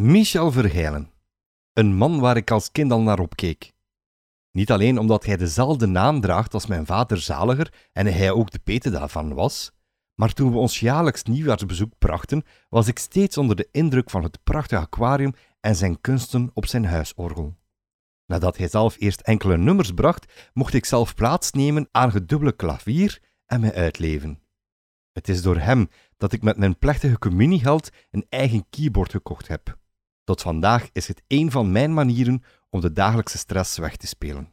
Michel Verheilen. Een man waar ik als kind al naar opkeek. Niet alleen omdat hij dezelfde naam draagt als mijn vader Zaliger en hij ook de pete daarvan was, maar toen we ons jaarlijks nieuwjaarsbezoek brachten, was ik steeds onder de indruk van het prachtige aquarium en zijn kunsten op zijn huisorgel. Nadat hij zelf eerst enkele nummers bracht, mocht ik zelf plaatsnemen aan het klavier en mij uitleven. Het is door hem dat ik met mijn plechtige communiegeld een eigen keyboard gekocht heb. Tot vandaag is het een van mijn manieren om de dagelijkse stress weg te spelen.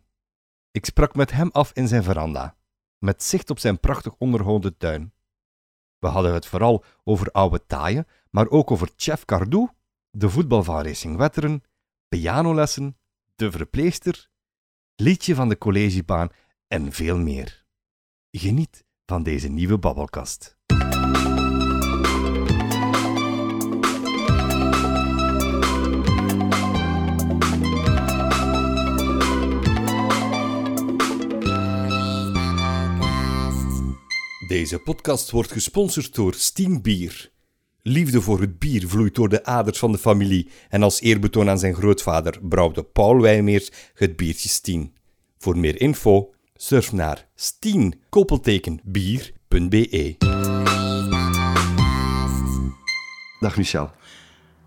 Ik sprak met hem af in zijn veranda, met zicht op zijn prachtig onderhouden tuin. We hadden het vooral over oude taaien, maar ook over Chef Cardoux, de voetbal van Racing Wetteren, pianolessen, de verpleegster, liedje van de collegebaan en veel meer. Geniet van deze nieuwe babbelkast. Deze podcast wordt gesponsord door Steen Bier. Liefde voor het bier vloeit door de aders van de familie en als eerbetoon aan zijn grootvader brouwde Paul Wijmeers het biertje Steen. Voor meer info surf naar steenkoppeltekenbier.be Dag Michel.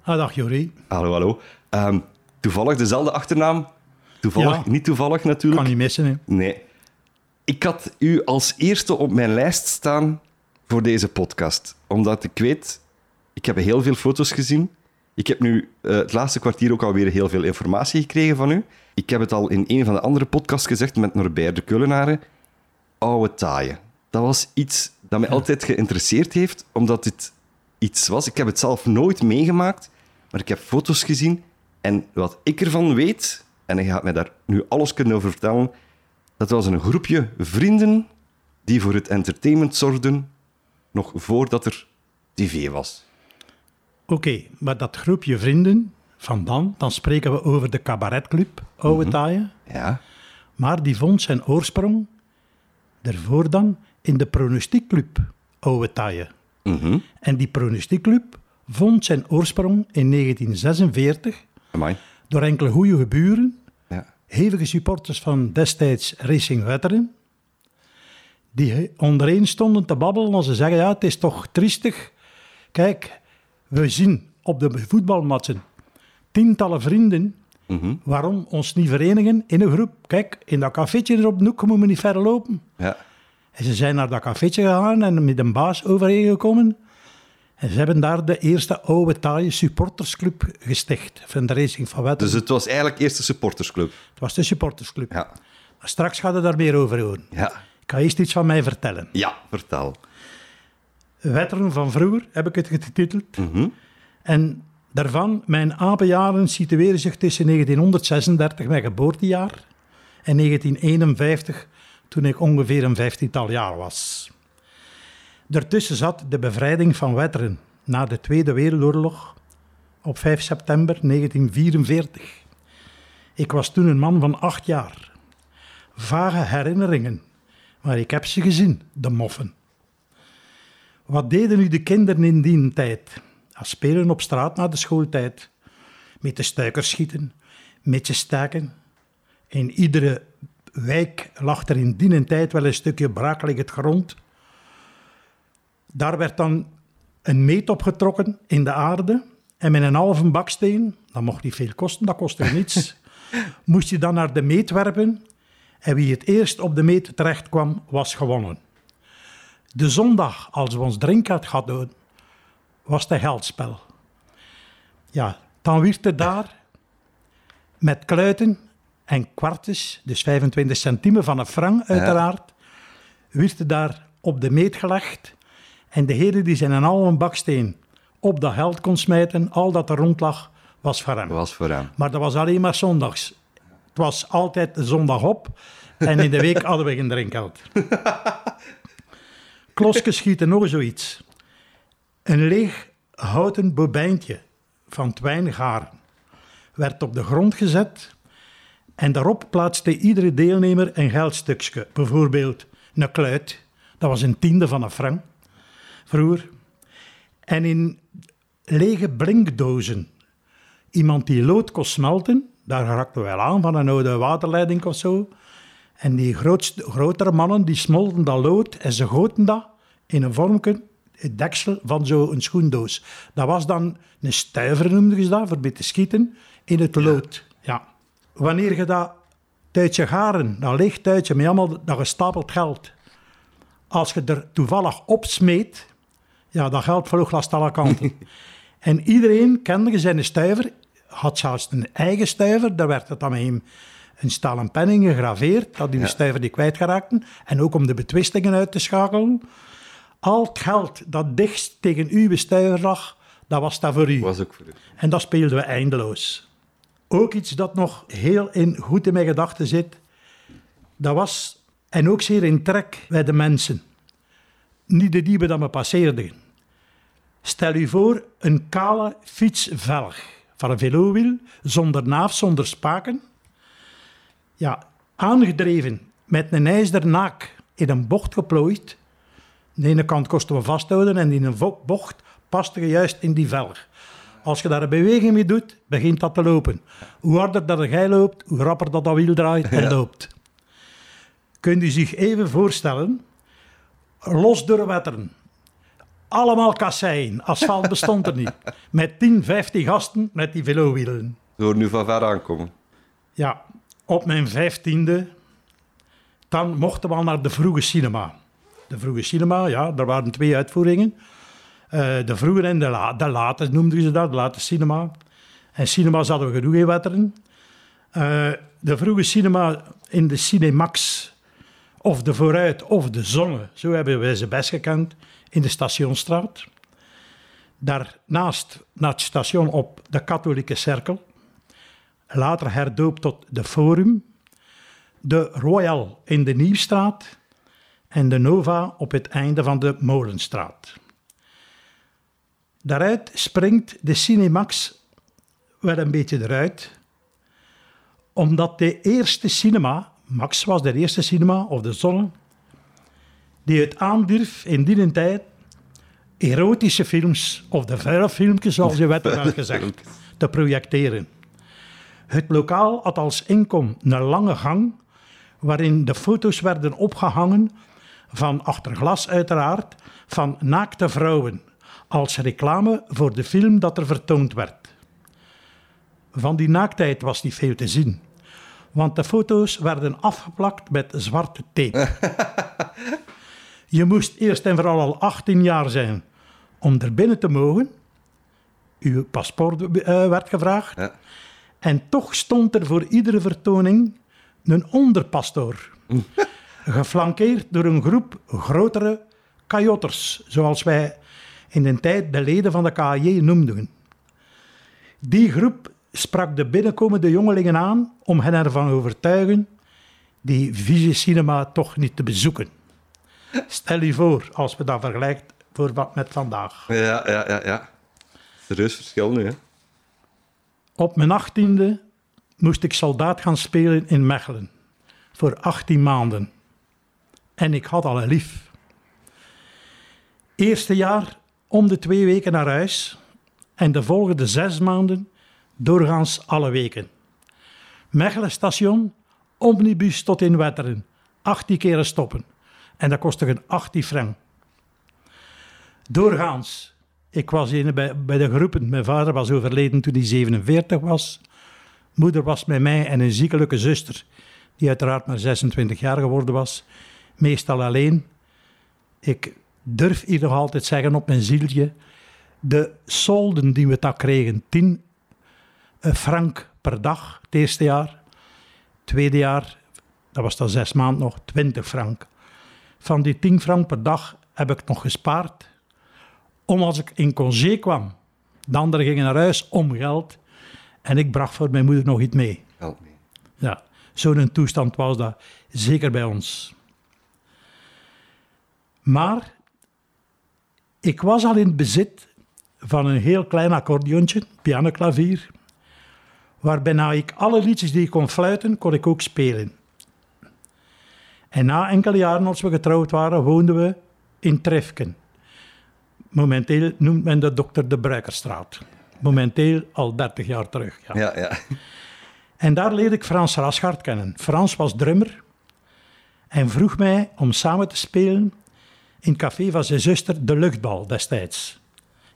Ah, dag Jori. Hallo, hallo. Ehm, toevallig dezelfde achternaam. Toevallig, Ja. niet toevallig natuurlijk. Kan niet missen, hè. Nee. Ik had u als eerste op mijn lijst staan voor deze podcast. Omdat ik weet, ik heb heel veel foto's gezien. Ik heb nu eh, het laatste kwartier ook alweer heel veel informatie gekregen van u. Ik heb het al in een van de andere podcasts gezegd met Norbert de Keulenaren. Oude taaien. Dat was iets dat mij altijd geïnteresseerd heeft, omdat dit iets was. Ik heb het zelf nooit meegemaakt, maar ik heb foto's gezien. En wat ik ervan weet, en hij gaat mij daar nu alles kunnen over vertellen, dat was een groepje vrienden die voor het entertainment zorgden, nog voordat er tv was. Oké, maar dat groepje vrienden van dan, dan spreken we over de cabaretclub Oude. Taaien. Ja, Maar die vond zijn oorsprong daarvoor dan in de pronostiekclub Oude Taaien. mhm. En die pronostiekclub vond zijn oorsprong in 1946 Amai. door enkele goede buren, Ja. Hevige supporters van destijds Racing Wetteren, die ondereen stonden te babbelen als ze zeggen, ja, het is toch triestig. Kijk, we zien op de voetbalmatchen tientallen vrienden, Mhm. waarom ons niet verenigen in een groep? Kijk, in dat cafeetje er op de hoek moeten we niet ver lopen. Ja. En ze zijn naar dat cafeetje gegaan en met een baas overeengekomen. En ze hebben daar de eerste oude taaie supportersclub gesticht van de Racing van Wetteren. Dus het was eigenlijk eerst de supportersclub. Het was de supportersclub. Ja. Maar straks gaat het daar meer over horen. Ja. Ik ga eerst iets van mij vertellen. Ja, vertel. Wetteren van vroeger heb ik het getiteld. Mhm. En daarvan, mijn apenjaren situeren zich tussen 1936, mijn geboortejaar, en 1951, toen ik ongeveer een vijftiental jaar was. Daartussen zat de bevrijding van Wetteren na de Tweede Wereldoorlog op 5 september 1944. Ik was toen een man van acht jaar. Vage herinneringen, maar ik heb ze gezien, de moffen. Wat deden nu de kinderen in die tijd? Ja, spelen op straat na de schooltijd. Met de stuikers schieten, met je staken. In iedere wijk lag er in die tijd wel een stukje braakliggend grond. Daar werd dan een meet opgetrokken in de aarde. En met een halve baksteen, dat mocht niet veel kosten, dat kostte niets, moest je dan naar de meet werpen. En wie het eerst op de meet terecht kwam, was gewonnen. De zondag, als we ons drinkgeld gaan doen, was het geldspel. Ja, dan werd er daar met kluiten en kwartjes, dus 25 centimen van een frank uiteraard, werd er daar op de meet gelegd. En de heren die zijn een halve baksteen op dat geld kon smijten, al dat er rond lag, was voor hem. Was voor hem. Maar dat was alleen maar zondags. Het was altijd zondag op en in de week hadden we geen drinkgeld. Kloske schieten nog zoiets. Een leeg houten bobijntje van twijngaren werd op de grond gezet en daarop plaatste iedere deelnemer een geldstukje. Bijvoorbeeld een kluit, dat was een tiende van een frank vroeger. En in lege blinkdozen iemand die lood kon smelten. Daar raakten we wel aan van een oude waterleiding of zo. En die grootste, grotere mannen die smolten dat lood en ze goten dat in een vormje, het deksel van zo'n schoendoos. Dat was dan een stuiver, noemden ze dat, voor bij te schieten in het lood. Ja. Wanneer je dat tuitje garen, dat leeg tuitje met allemaal dat gestapeld geld, als je er toevallig op smeet, ja, dat geld vloog langs alle kanten. en iedereen kende zijn stuiver, had zelfs een eigen stuiver, daar werd het dan met hem een stalen penning gegraveerd, dat die Ja. stuiver die kwijtgeraakten. En ook om de betwistingen uit te schakelen. Al het geld dat dichtst tegen uw stuiver lag, dat was dat voor u. Was ook voor u. En dat speelden we eindeloos. Ook iets dat nog heel in, goed in mijn gedachten zit, dat was, en ook zeer in trek bij de mensen, niet de dieben dat me passeerden. Stel u voor een kale fietsvelg van een velowiel, zonder naaf, zonder spaken. Ja, aangedreven met een ijzeren naak in een bocht geplooid. Aan de ene kant kosten we vasthouden en in een bocht paste je juist in die velg. Als je daar een beweging mee doet, begint dat te lopen. Hoe harder dat jij loopt, hoe rapper dat dat wiel draait en loopt. Kunt u zich even voorstellen, los doorwetteren, allemaal kasseien, asfalt bestond er niet, met 10, 15 gasten met die velowielen. Horen nu van ver aankomen. Ja, op mijn vijftiende, dan mochten we al naar de vroege cinema. De vroege cinema, ja, er waren twee uitvoeringen. Eh, de vroege en de, la de late noemden ze dat, de late cinema. En cinema's hadden we genoeg in Wetteren. Eh, de vroege cinema in de Cinemax, of de Vooruit, of de Zonne, zo hebben we ze best gekend, in de Stationstraat. Daarnaast naar het station op de Katholieke Cirkel later herdoopt tot de Forum, de Royal in de Nieuwstraat en de Nova op het einde van de Molenstraat. Daaruit springt de Cinemax wel een beetje eruit, omdat de eerste cinema, Max was de eerste cinema, of de Zonne, die het aandurf in die tijd erotische films, of de vuile filmpjes, zoals je werd gezegd, te projecteren. Het lokaal had als inkom een lange gang waarin de foto's werden opgehangen van achter glas uiteraard, van naakte vrouwen, als reclame voor de film dat er vertoond werd. Van die naaktheid was niet veel te zien, want de foto's werden afgeplakt met zwarte tape. Je moest eerst en vooral al 18 jaar zijn om er binnen te mogen. Uw paspoort eh, werd gevraagd. Ja. En toch stond er voor iedere vertoning een onderpastoor. geflankeerd door een groep grotere kajotters, zoals wij in de tijd de leden van de KAJ noemden. Die groep sprak de binnenkomende jongelingen aan om hen ervan te overtuigen die visie cinema toch niet te bezoeken. Stel je voor, als we dat vergelijken voor wat met vandaag. Ja, ja, ja, ja. Serieus verschil nu, hè? Op mijn achttiende moest ik soldaat gaan spelen in Mechelen. Voor 18 maanden. En ik had al een lief. Eerste jaar om de twee weken naar huis. En de volgende zes maanden doorgaans alle weken. Mechelen station, omnibus tot in Wetteren. 18 keren stoppen. En dat kostte een 18 frank. Doorgaans. Ik was in, bij, bij de groepen. Mijn vader was overleden toen hij 47 was. Moeder was met mij en een ziekelijke zuster, die uiteraard maar 26 jaar geworden was. Meestal alleen. Ik durf hier nog altijd zeggen op mijn zieltje. De solden die we dat kregen, 10 frank per dag het eerste jaar. Tweede jaar, dat was dan zes maanden nog, 20 frank. Van die 10 frank per dag heb ik nog gespaard om als ik in congé kwam. De anderen gingen naar huis om geld. En ik bracht voor mijn moeder nog iets mee. Help me. Ja, zo'n toestand was dat. Zeker bij ons. Maar ik was al in bezit van een heel klein accordeontje, pianoklavier, waarbij ik alle liedjes die ik kon fluiten, kon ik ook spelen. En na enkele jaren, als we getrouwd waren, woonden we in Trefken. Momenteel noemt men de Dokter de Bruikerstraat. momenteel al 30 jaar terug. Ja. Ja, ja. En daar leerde ik Frans Raschard kennen. Frans was drummer en vroeg mij om samen te spelen in het café van zijn zuster De Luchtbal destijds,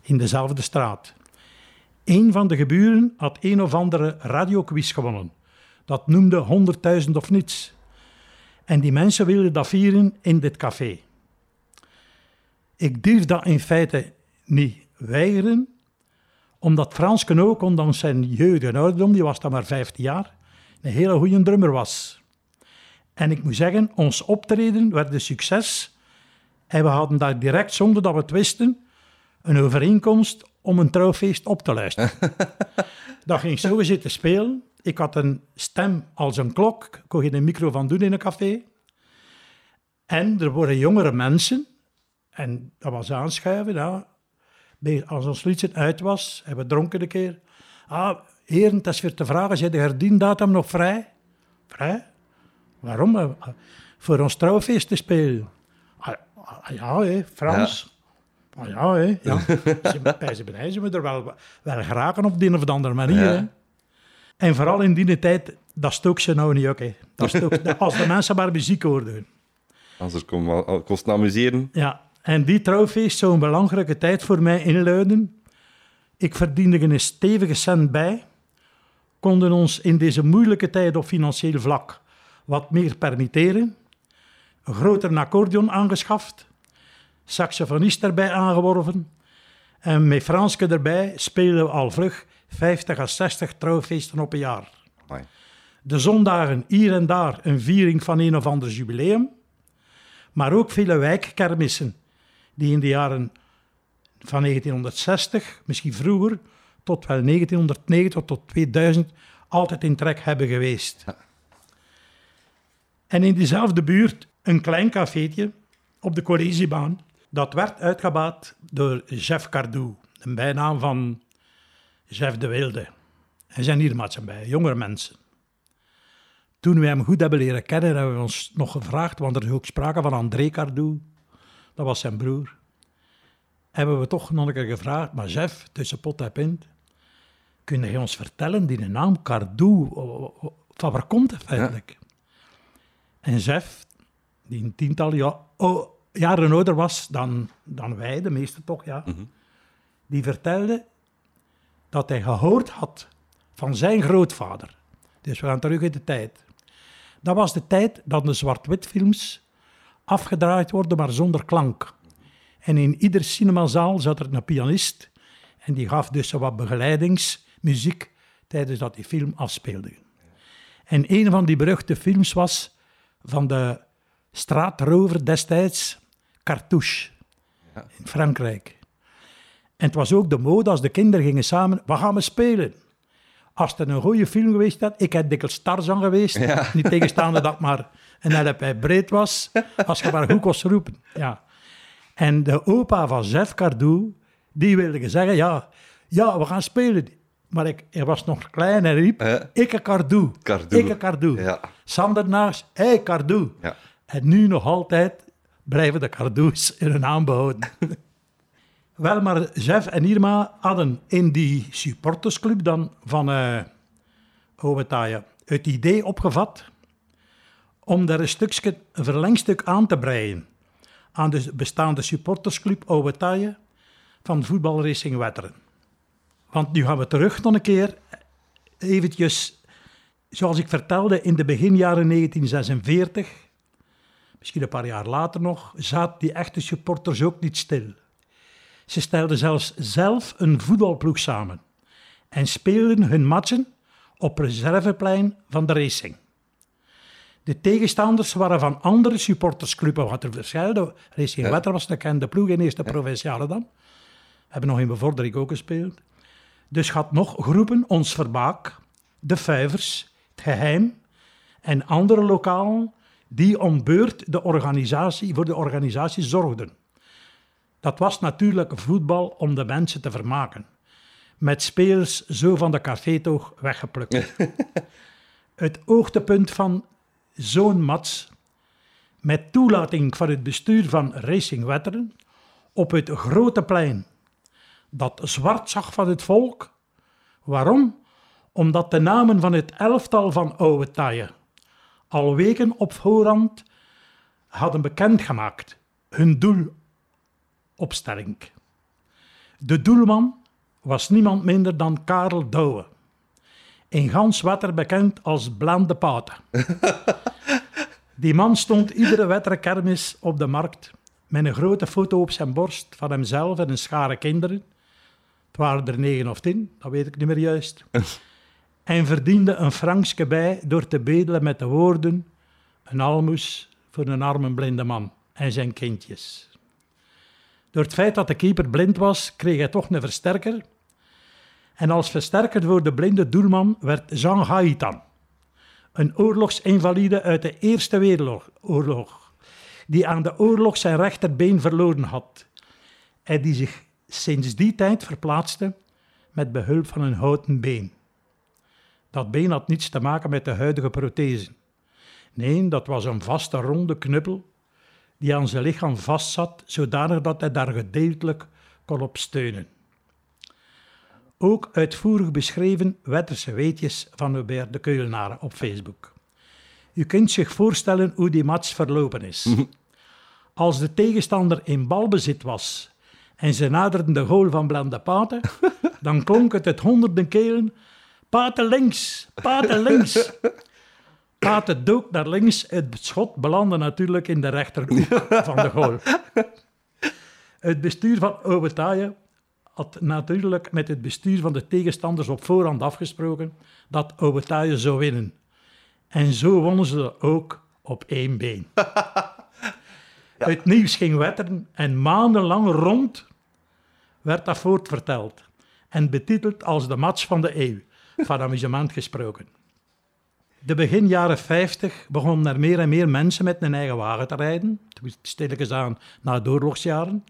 in dezelfde straat. Een van de geburen had een of andere radioquiz gewonnen. Dat noemde 100.000 of niets. En die mensen wilden dat vieren in dit café. Ik durf dat in feite niet weigeren, omdat Frans ook, ondanks zijn jeugd en ouderdom, die was dan maar 15 jaar, een hele goede drummer was. En ik moet zeggen, ons optreden werd een succes. En we hadden daar direct, zonder dat we het wisten, een overeenkomst om een trouwfeest op te luisteren. dat ging zo zitten spelen. Ik had een stem als een klok. Kon geen micro van doen in een café. En er waren jongere mensen. En dat was aanschuiven. Ja. Als ons liedje uit was, hebben we dronken een keer. Ah, heren, het is weer te vragen, zijn de herdiendatum nog vrij? Vrij? Waarom? Voor ons trouwfeest te spelen. Ah, ah, ja, hè, Frans. Ah, ja, hè. Ja. Ze, bij ze benijden ze me er wel, wel geraken op de een of de andere manier. Ja. En vooral in die tijd, dat stook ze nou niet ook. Hè. Dat stook, als de mensen maar muziek hoorden. Anders kon wel al- kost het amuseren. Ja, en die trouwfeest zou een belangrijke tijd voor mij inluiden. Ik verdiende een stevige cent bij, konden ons in deze moeilijke tijd op financieel vlak wat meer permitteren, een groter accordeon aangeschaft, saxofonist erbij aangeworven en met Franske erbij spelen we al vlug 50 à 60 trouwfeesten op een jaar. Amai. De zondagen hier en daar een viering van een of ander jubileum, maar ook vele wijkkermissen die in de jaren van 1960, misschien vroeger, tot wel 1990 tot 2000 altijd in trek hebben geweest. En in diezelfde buurt een klein cafeetje op de collegiebaan. Dat werd uitgebaat door Jeff Cardou, een bijnaam van Jeff de Wilde. En zijn hier bij, jongere mensen. Toen we hem goed hebben leren kennen, hebben we ons nog gevraagd, want er is ook sprake van André Cardou, dat was zijn broer. Hebben we toch nog een keer gevraagd, maar Jeff, tussen pot en pint, kun je ons vertellen, die naam Cardou, van waar komt het feitelijk? En Jeff, die een tiental ja, oh, jaren ouder was dan, dan wij, de meeste toch, ja, die vertelde dat hij gehoord had van zijn grootvader. Dus we gaan terug in de tijd. Dat was de tijd dat de zwart-wit films afgedraaid worden, maar zonder klank. En in ieder cinemazaal zat er een pianist en die gaf dus wat begeleidingsmuziek tijdens dat die film afspeelde. En een van die beruchte films was van de straatrover destijds, Cartouche, in Frankrijk. En het was ook de mode als de kinderen gingen samen, wat gaan we spelen? Als het een goede film geweest had, ik heb dikwijls Tarzan geweest, niet tegenstaande dat maar een LP breed was, als je maar goed kon roepen. Ja. En de opa van Jeff Cardou, die wilde zeggen, ja, ja, we gaan spelen. Maar ik, hij was nog klein en riep, ik een Cardou, Cardou. ik een Cardou. Ja. Sander naast, hé hey, Cardou. Ja. En nu nog altijd blijven de Cardous in hun naam behouden. Wel, maar Jeff en Irma hadden in die supportersclub dan van Ouwetaaien het idee opgevat om daar een stukje, verlengstuk aan te breien aan de bestaande supportersclub Ouwetaaien van voetbalracing Wetteren. Want nu gaan we terug nog een keer eventjes, zoals ik vertelde, in de beginjaren 1946 misschien een paar jaar later nog, zaten die echte supporters ook niet stil. Ze stelden zelfs zelf een voetbalploeg samen en speelden hun matchen op reserveplein van de racing. De tegenstanders waren van andere supportersclubs, wat er verschillende. Racing Ja. Wetter was de bekende ploeg in eerste provinciale dan. Hebben nog in Bevordering ook gespeeld. Dus gaat nog groepen, ons Verbaak, de Vijvers, het Geheim en andere lokalen die om beurt de organisatie, voor de organisatie zorgden. Dat was natuurlijk voetbal om de mensen te vermaken. Met spelers zo van de cafétoog weggeplukt. het hoogtepunt van zo'n match, met toelating van het bestuur van Racing Wetteren, op het grote plein dat zwart zag van het volk. Waarom? Omdat de namen van het elftal van Oude Taaien al weken op voorhand hadden bekendgemaakt hun doelopstelling. De doelman was niemand minder dan Karel Douwe, in gans Wetter bekend als Blande Paten. Die man stond iedere wetterkermis op de markt met een grote foto op zijn borst van hemzelf en een schare kinderen. Het waren er negen of tien, dat weet ik niet meer juist. en verdiende een frankske bij door te bedelen met de woorden: een almoes voor een arme blinde man en zijn kindjes. Door het feit dat de keeper blind was, kreeg hij toch een versterker. En als versterker voor de blinde doelman werd Jean Haitan, een oorlogsinvalide uit de Eerste Wereldoorlog, die aan de oorlog zijn rechterbeen verloren had en die zich sinds die tijd verplaatste met behulp van een houten been. Dat been had niets te maken met de huidige prothese. Nee, dat was een vaste ronde knuppel die aan zijn lichaam vastzat, zodanig dat hij daar gedeeltelijk kon op steunen. Ook uitvoerig beschreven Wetterse weetjes van Hubert de Keulenaren op Facebook. U kunt zich voorstellen hoe die match verlopen is. Als de tegenstander in balbezit was en ze naderden de goal van Blande Paten, dan klonk het uit honderden kelen: Paten links, Paten links. Paten dook naar links. Het schot belandde natuurlijk in de rechterhoek van de goal. Het bestuur van Oude had natuurlijk met het bestuur van de tegenstanders op voorhand afgesproken dat Oude zou winnen. En zo wonnen ze ook op één been. Het nieuws ging wetteren en maandenlang rond werd dat voortverteld en betiteld als de match van de eeuw, van amusement gesproken. De begin jaren 50 begonnen er meer en meer mensen met een eigen wagen te rijden, stilletjes aan na de oorlogsjaren.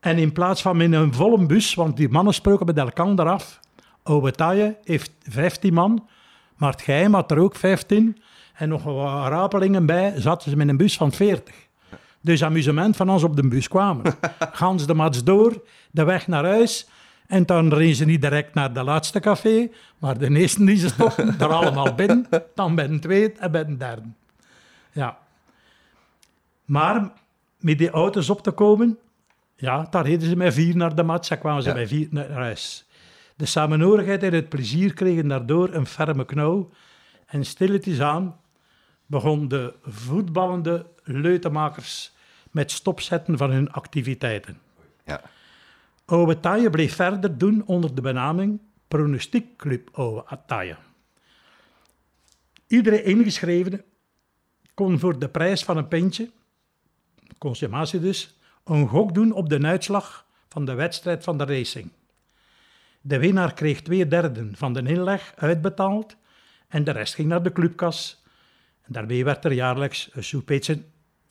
En in plaats van met een volle bus, want die mannen spraken met elkaar eraf, Oude Taille heeft 15 man, maar het geheim had er ook 15 en nog wat rapelingen bij, zaten ze met een bus van 40. Dus amusement van ons op de bus kwamen. Gans de mats door, de weg naar huis. En dan reden ze niet direct naar de laatste café, maar de eerste die ze stoppen, daar allemaal binnen. Dan bij een tweede en bij een derde. Ja. Maar met die auto's op te komen, ja, daar reden ze met vier naar de match en kwamen ze met vier naar huis. De samenhorigheid en het plezier kregen daardoor een ferme knauw. En stilletjes aan begon de voetballende leutemakers met stopzetten van hun activiteiten. Ja. Oude Taaie bleef verder doen onder de benaming Pronostiekclub Oude Taaie. Iedere ingeschrevene kon voor de prijs van een pintje, consumatie dus, een gok doen op de uitslag van de wedstrijd van de racing. De winnaar kreeg twee derden van de inleg uitbetaald en de rest ging naar de clubkas. En daarmee werd er jaarlijks een soepetje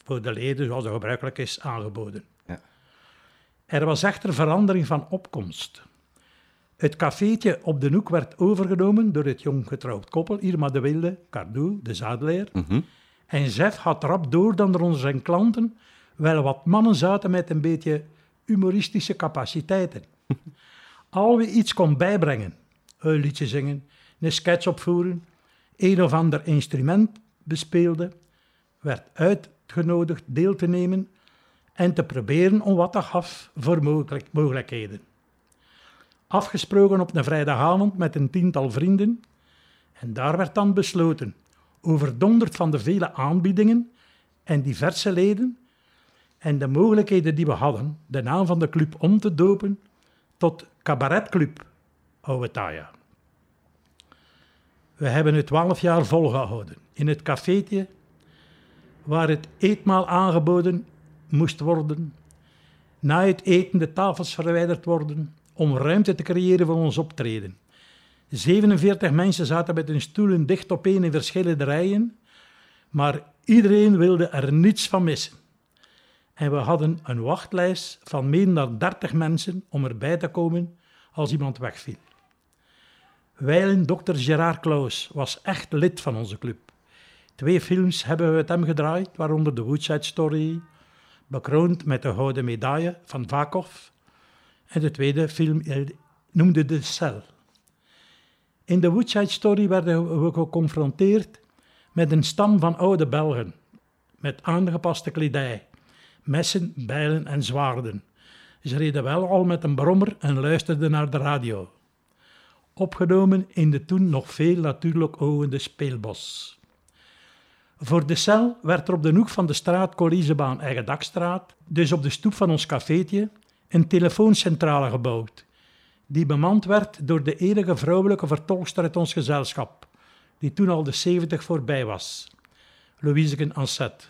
voor de leden, zoals gebruikelijk is, aangeboden. Er was echter verandering van opkomst. Het cafeetje op de hoek werd overgenomen door het jong getrouwd koppel, Irma de Wilde, Cardoe, de zadeleer. En Zef had rap door dan er onder zijn klanten wel wat mannen zaten met een beetje humoristische capaciteiten. Al wie iets kon bijbrengen, een liedje zingen, een sketch opvoeren, een of ander instrument bespeelde, werd uitgenodigd deel te nemen en te proberen om wat te gaf voor mogelijk, mogelijkheden. Afgesproken op een vrijdagavond met een tiental vrienden en daar werd dan besloten, overdonderd van de vele aanbiedingen en diverse leden en de mogelijkheden die we hadden, de naam van de club om te dopen tot Cabaretclub Oude Taya. We hebben het twaalf jaar volgehouden in het cafeetje waar het eetmaal aangeboden moest worden. Na het eten de tafels verwijderd worden om ruimte te creëren voor ons optreden. 47 mensen zaten met hun stoelen dicht op één in verschillende rijen, maar iedereen wilde er niets van missen. En we hadden een wachtlijst van meer dan 30 mensen om erbij te komen als iemand wegviel. Wijlen dokter Gerard Klaus was echt lid van onze club. Twee films hebben we met hem gedraaid, waaronder The Woodside Story, bekroond met de gouden medaille van Vakov, En de tweede film eh, noemde De Cel. In de Woodside Story werden we geconfronteerd met een stam van oude Belgen, met aangepaste kledij, messen, bijlen en zwaarden. Ze reden wel al met een brommer en luisterden naar de radio. Opgenomen in de toen nog veel natuurlijk oogende speelbos. Voor de cel werd er op de hoek van de straat Collisebaan Eigendakstraat, dus op de stoep van ons cafeetje, een telefooncentrale gebouwd, die bemand werd door de enige vrouwelijke vertolkster uit ons gezelschap, die toen al de 70 voorbij was, Louise Anset.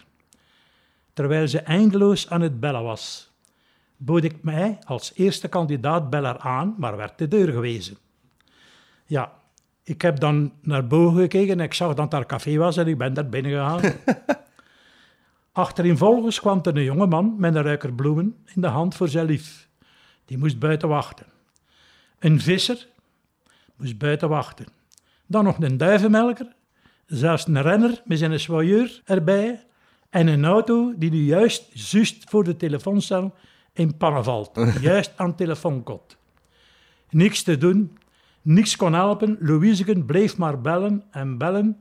Terwijl ze eindeloos aan het bellen was, bood ik mij als eerste kandidaat beller aan, maar werd de deur gewezen. Ja, ik heb dan naar boven gekeken en ik zag dat daar café was en ik ben daar binnen gegaan. Achtereenvolgens kwam er een jonge man met een ruiker bloemen in de hand voor zijn lief. Die moest buiten wachten. Een visser moest buiten wachten. Dan nog een duivenmelker, zelfs een renner met zijn soigneur erbij en een auto die nu juist, juist voor de telefooncel in pannen valt. juist aan het telefoonkot. Niks te doen, niks kon helpen. Louiseken bleef maar bellen en bellen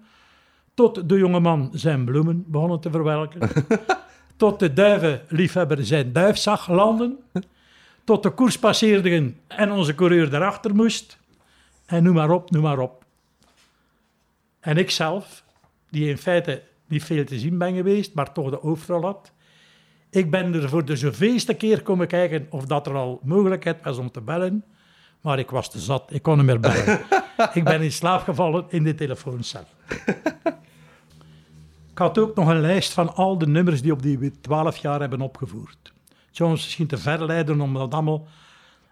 tot de jongeman zijn bloemen begonnen te verwelken. tot de duivenliefhebber zijn duif zag landen. Tot de koers passeerde en onze coureur erachter moest. En noem maar op, noem maar op. En ik zelf, die in feite niet veel te zien ben geweest, maar toch de hoofdrol had. Ik ben er voor de zoveelste keer komen kijken of dat er al mogelijkheid was om te bellen. Maar ik was te zat, ik kon niet meer bellen. ik ben in slaap gevallen in de telefooncel. ik had ook nog een lijst van al de nummers die op die 12 jaar hebben opgevoerd. Ons misschien te ver leiden om dat allemaal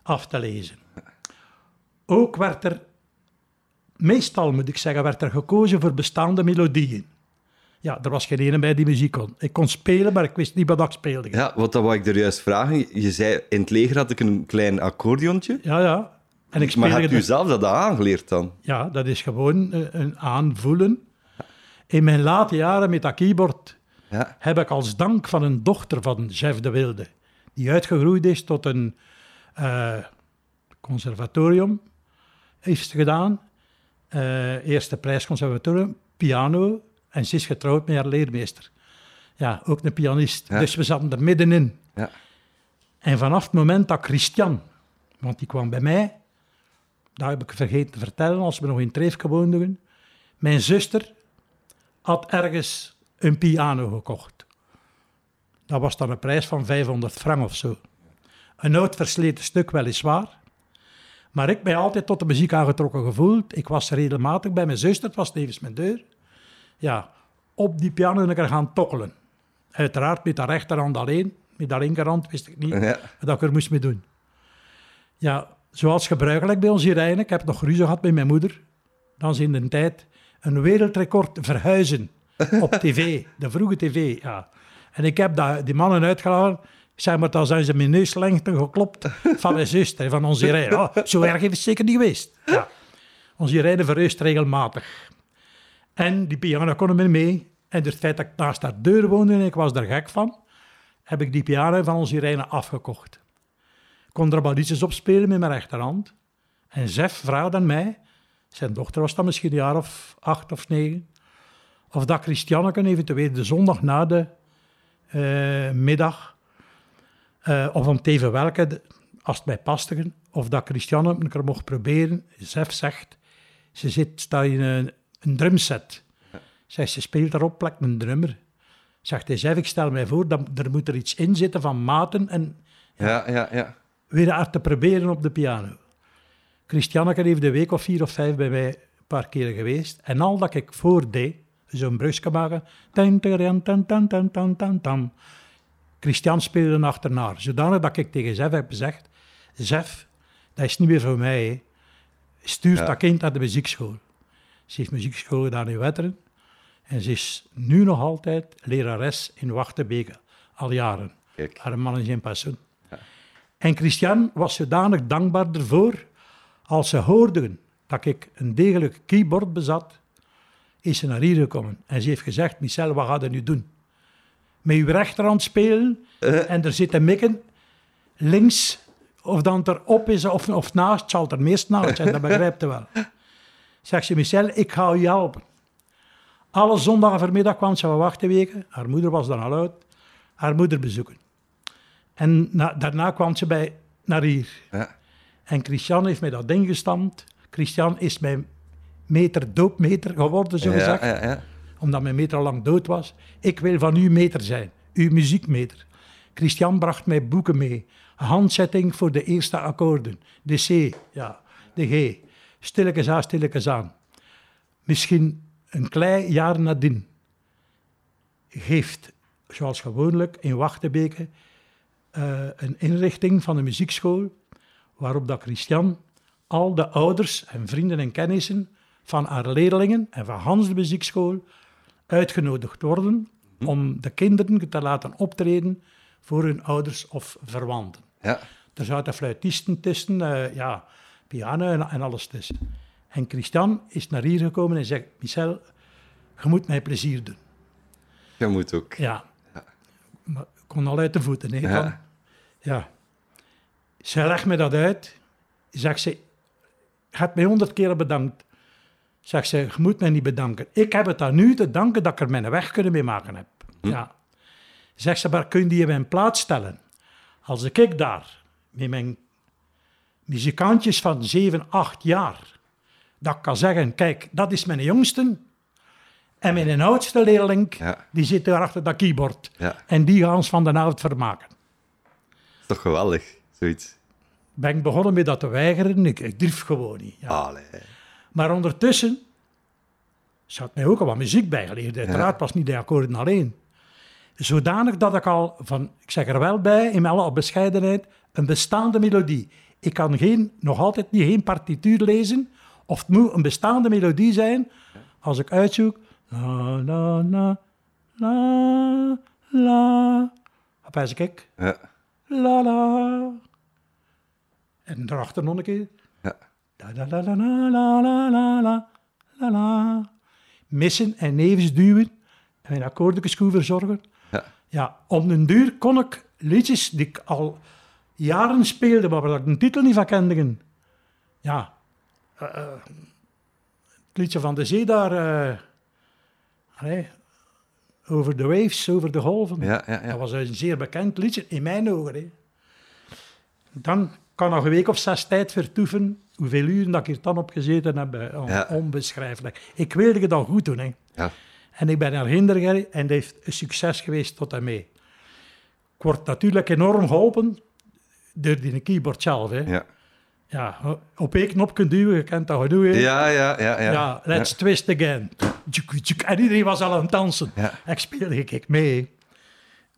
af te lezen. Ook werd er, meestal moet ik zeggen, werd er gekozen voor bestaande melodieën. Ja, er was geen ene bij die muziek kon. Ik kon spelen, maar ik wist niet wat ik speelde. Ja, wat dat wou ik er juist vragen. Je zei, in het leger had ik een klein accordeontje. Ja, ja. En ik Maar hebt u zelf dat aangeleerd dan? Ja, dat is gewoon eh, een aanvoelen. In mijn late jaren met dat keyboard Ja. heb ik als dank van een dochter van Jeff de Wilde, die uitgegroeid is tot een eh, conservatorium, heeft gedaan. Eh, eerste prijsconservatorium, piano, en ze is getrouwd met haar leermeester. Ja, ook een pianist. Ja. Dus we zaten er middenin. Ja. En vanaf het moment dat Christian, want die kwam bij mij, dat heb ik vergeten te vertellen als we nog in Treef woonden, mijn zuster had ergens een piano gekocht. Dat was dan een prijs van 500 frank of zo. Een oud versleten stuk weliswaar. Maar ik ben altijd tot de muziek aangetrokken gevoeld. Ik was regelmatig bij mijn zuster, het was tevens mijn deur. Ja, op die piano en ik er gaan tokkelen. Uiteraard met de rechterhand alleen. Met de linkerhand wist ik niet Ja. wat ik er moest mee doen. Ja, zoals gebruikelijk bij ons hier eigenlijk. Ik heb nog ruzie gehad met mijn moeder. Dan is in de tijd een wereldrecord verhuizen op tv. De vroege tv, ja. En ik heb dat, die mannen uitgeladen. Ik zeg maar, dan zijn ze mijn neuslengte geklopt van mijn zuster, van onze Irene. Oh, zo erg heeft het zeker niet geweest. Ja. Onze Irene verhuist regelmatig. En die piano kon er mee mee. En door het feit dat ik naast haar deur woonde en ik was daar gek van, heb ik die piano van onze Irene afgekocht. Ik kon er maar liedjes op spelen met mijn rechterhand. En Zef vraagt aan mij, zijn dochter was dan misschien een jaar of acht of negen, of dat Christianneke eventueel de zondag na de eh, middag, eh, of om te even welke, als het mij paste, of dat Christiane een keer mocht proberen. Zef zegt, ze zit, staat in een, een drumset. Zegt, ze speelt daarop, plakt een drummer. Zegt hij, Zef, ik stel mij voor, dat er moet er iets in zitten van maten en Ja, ja, ja. Weer haar te proberen op de piano. Christianneke heeft de week of vier of vijf bij mij een paar keren geweest. En al dat ik voordeed, zo'n brugje maken, tan. Christian speelde achterna, zodanig dat ik tegen Zef heb gezegd, Zef, dat is niet meer voor mij. hè. Stuur Ja. dat kind naar de muziekschool. Ze heeft muziekschool gedaan in Wetteren. En ze is nu nog altijd lerares in Wachtenbeke, al jaren. Kijk. Haar man is in pensioen. En Christian was zodanig dankbaar ervoor, als ze hoorden dat ik een degelijk keyboard bezat, is ze naar hier gekomen. En ze heeft gezegd, Michel, wat ga je nu doen? Met uw rechterhand spelen en er zitten mikken links of dan het erop is of, of naast, het zal er meest naast zijn, dat begrijpt u wel. Zegt ze, Michel, ik ga u helpen. Alle zondagen vanmiddag kwam ze van wachtenweken, haar moeder was dan al oud, haar moeder bezoeken. En na- daarna kwam ze bij, naar hier. Ja. En Christian heeft mij dat ding gestampt. Christian is mijn meter doopmeter geworden, zo gezegd ja, ja. omdat mijn meter al lang dood was. Ik wil van u meter zijn, uw muziekmeter. Christian bracht mij boeken mee. Handzetting voor de eerste akkoorden. De C, ja, de G. Stilletjes aan, stilletjes aan. Misschien een klein jaar nadien geeft, zoals gewoonlijk in Wachtenbeke, eh, een inrichting van een muziekschool, waarop dat Christian al de ouders en vrienden en kennissen van haar leerlingen en van Hans de muziekschool uitgenodigd worden om de kinderen te laten optreden voor hun ouders of verwanten. ja. Er zaten fluitisten tussen, eh, ja, piano en, en alles tussen. En Christian is naar hier gekomen en zegt, Michel, je moet mij plezier doen. Je moet ook. Ja. Maar ik kon al uit de voeten. Hè, Ja. Ja. Zij legt me dat uit. Zegt ze, je hebt mij honderd keer bedankt. Zegt ze, je moet mij niet bedanken. Ik heb het aan u te danken dat ik er mijn weg kunnen mee maken heb. Ja. Zegt ze, maar kun je die in mijn plaats stellen? Als ik daar met mijn muzikantjes van 7, 8 jaar, dat ik kan zeggen, kijk, dat is mijn jongste. En mijn oudste leerling, Ja. die zit daar achter dat keyboard. Ja. En die gaan ons van de avond vermaken. Toch geweldig, zoiets. Ben ik begonnen met dat te weigeren, ik, ik durf gewoon niet. Ja. Allee. Maar ondertussen ze had mij ook al wat muziek bijgeleerd. Uiteraard was niet de akkoorden alleen. Zodanig dat ik al van, ik zeg er wel bij, in alle bescheidenheid, een bestaande melodie. Ik kan geen, nog altijd niet geen partituur lezen, of het moet een bestaande melodie zijn. Als ik uitzoek, la la la la la, wijs ik, Ja. La la. En daarachter nog een keer. Ja. Da da da da la la la la la la la. Missen en nevens duwen en mijn akkoordekeschoen verzorgen. Ja. Ja, om den duur kon ik liedjes die ik al jaren speelde, maar waar ik een titel niet van kende. Ja, eh, eh, het liedje van de zee daar, eh, allee, over de waves, over de golven. Ja, ja, ja. Dat was een zeer bekend liedje, in mijn ogen. Hè. Dan kan nog een week of zes tijd vertoeven, hoeveel uren dat ik hier dan op gezeten heb, on- onbeschrijfelijk. Ik wilde het dan goed doen. Hè. Ja. En ik ben naar Hindergerry en dat heeft een succes geweest tot en mee. Ik word natuurlijk enorm geholpen door die keyboard zelf. Hè. Ja. Ja. op één knop kunt duwen, je kent dat genoeg. hè. Ja, ja, ja, ja. Ja, let's twist again. En iedereen was al aan het dansen. Ja. Ik speelde ik mee.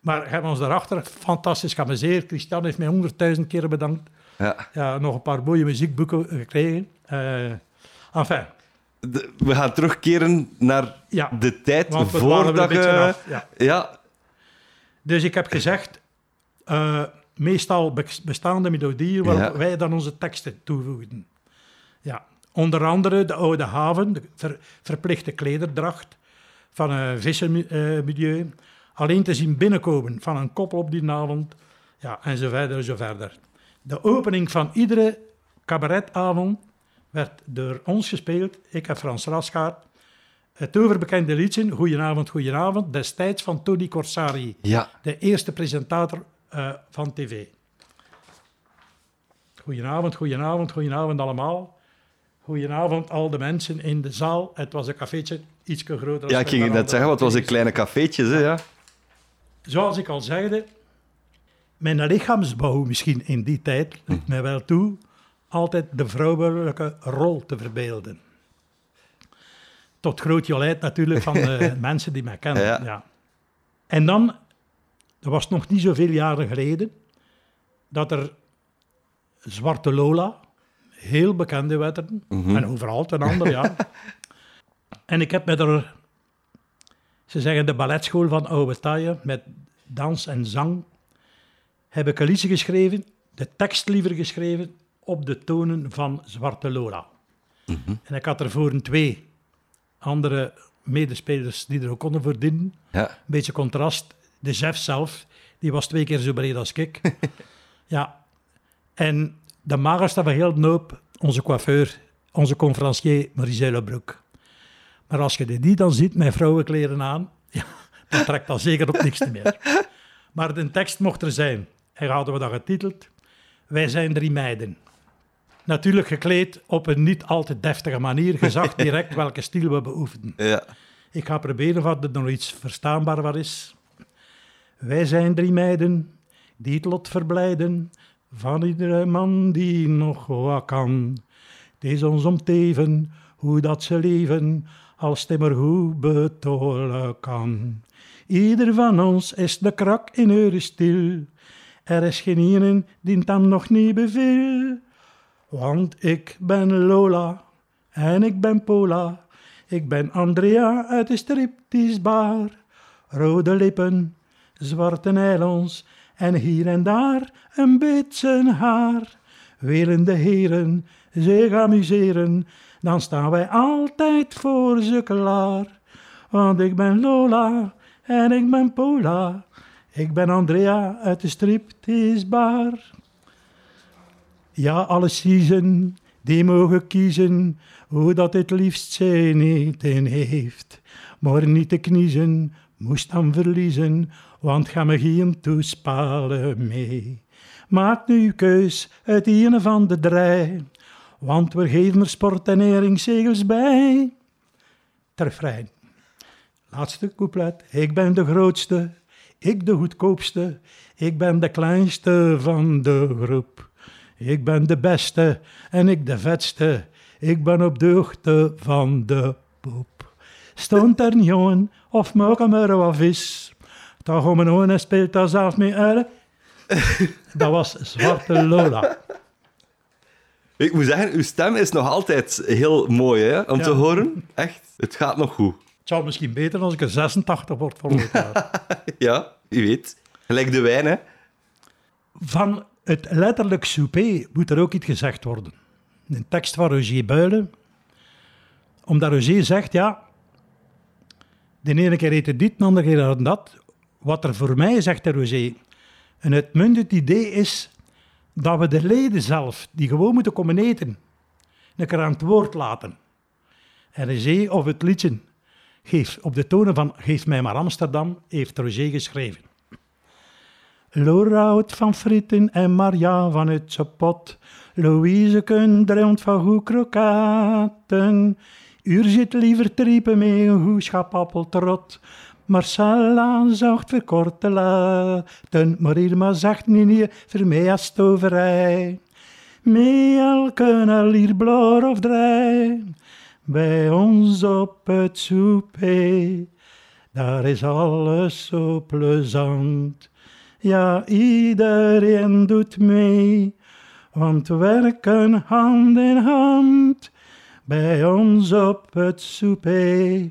Maar we hebben ons daarachter fantastisch geamuseerd. Christian heeft mij honderdduizend keer bedankt. Ja. Ja, nog een paar mooie muziekboeken gekregen. Eh enfin, De- we gaan terugkeren naar Ja. de tijd we voordat je... Ja. Ja, Dus ik heb gezegd, eh, meestal be- bestaande melodieën waarop Ja. wij dan onze teksten toevoegden. Ja, onder andere de Oude Haven, de ver- verplichte klederdracht van een vissenmilieu. Alleen te zien binnenkomen van een koppel op die avond. Ja, en zo verder, zo verder. De opening van iedere cabaretavond werd door ons gespeeld. Ik en Frans Rasgaard. Het overbekende liedje, Goedenavond, Goedenavond, destijds van Tony Corsari ja. de eerste presentator eh, van tv. Goedenavond, goedenavond, goedenavond allemaal. Goedenavond al de mensen in de zaal. Het was een cafeetje, iets groter. dan ja ik ging net zeggen, wat was een kleine cafeetjes, hè, ja. Zoals ik al zegde, mijn lichaamsbouw misschien in die tijd liet mij wel toe altijd de vrouwelijke rol te verbeelden. Tot groot jolijt natuurlijk van de mensen die mij kennen. Ja. Ja. En dan, dat was nog niet zoveel jaren geleden, dat er Zwarte Lola, heel bekende wetteren, en overal ten ander, ja. en ik heb met haar ze zeggen de balletschool van Oude Taaie met dans en zang. Heb ik een liedje geschreven, de tekst liever geschreven, op de tonen van Zwarte Lola. En ik had ervoor een twee andere medespelers die er ook konden voor dienen. Ja. Een beetje contrast. De chef zelf, die was twee keer zo breed als ik. ja. En de magerste van heel de hoop, onze coiffeur, onze conferencier Marie Lebroek. Maar als je die dan ziet met vrouwenkleren aan, ja, dan trekt dat zeker op niks meer. Maar de tekst mocht er zijn. En hadden we dat getiteld, Wij zijn drie meiden. Natuurlijk gekleed op een niet al te deftige manier. Je zag direct welke stijl we beoefenden. Ja. Ik ga proberen of er nog iets verstaanbaar wat is. Wij zijn drie meiden die het lot verblijden van iedere man die nog wat kan. Het is ons om teven hoe dat ze leven als het maar goed betolen kan. Ieder van ons is de krak in eure stil. Er is geen ene die het nog niet beviel. Want ik ben Lola en ik ben Pola. Ik ben Andrea uit de stripteasebar. Rode lippen, zwarte nylons en hier en daar een beetje haar. Willen de heren zich amuseren, dan staan wij altijd voor ze klaar. Want ik ben Lola en ik ben Pola. Ik ben Andrea uit de stripteasebar. Ja, alle season, die mogen kiezen hoe dat het liefst zijn eten heeft. Maar niet te kniezen, moest dan verliezen, want ga me geen toespalen mee. Maak nu keus uit een van de drie, want we geven er sport en neringszegels bij. Terfrein. Laatste couplet. Ik ben de grootste, ik de goedkoopste, ik ben de kleinste van de groep. Ik ben de beste en ik de vetste, ik ben op de hoogte van de poep. Stond er een jongen of maak hem er wat vis, toch om een ogen en speelt daar zelf mee uit. Dat was Zwarte Lola. Ik moet zeggen, uw stem is nog altijd heel mooi hè, om te horen. Echt, het gaat nog goed. Het zou misschien beter als ik er 86 word volgend jaar. Ja, wie weet. Gelijk de wijn, hè. Van het letterlijk souper moet er ook iets gezegd worden. Een tekst van Roger Builen. Omdat Roger zegt, ja, de ene keer eet het dit, de andere keer dat. Wat er voor mij, zegt de Roger, een uitmuntend idee is dat we de leden zelf, die gewoon moeten komen eten, een keer aan het woord laten. En Roger, of het liedje, geef, op de tonen van Geef mij maar Amsterdam, heeft Roger geschreven. Laura houdt van frieten en Maria van het sapot. Louise droomt van goed krokaten. Uur zit liever triepen met een goed schap appeltrot. Marcella zocht verkort te laten, maar Irma zegt niet als toverij. Elke alier bloor of draai, bij ons op het souper. Daar is alles zo plezant. Ja, iedereen doet mee, want we werken hand in hand. Bij ons op het souper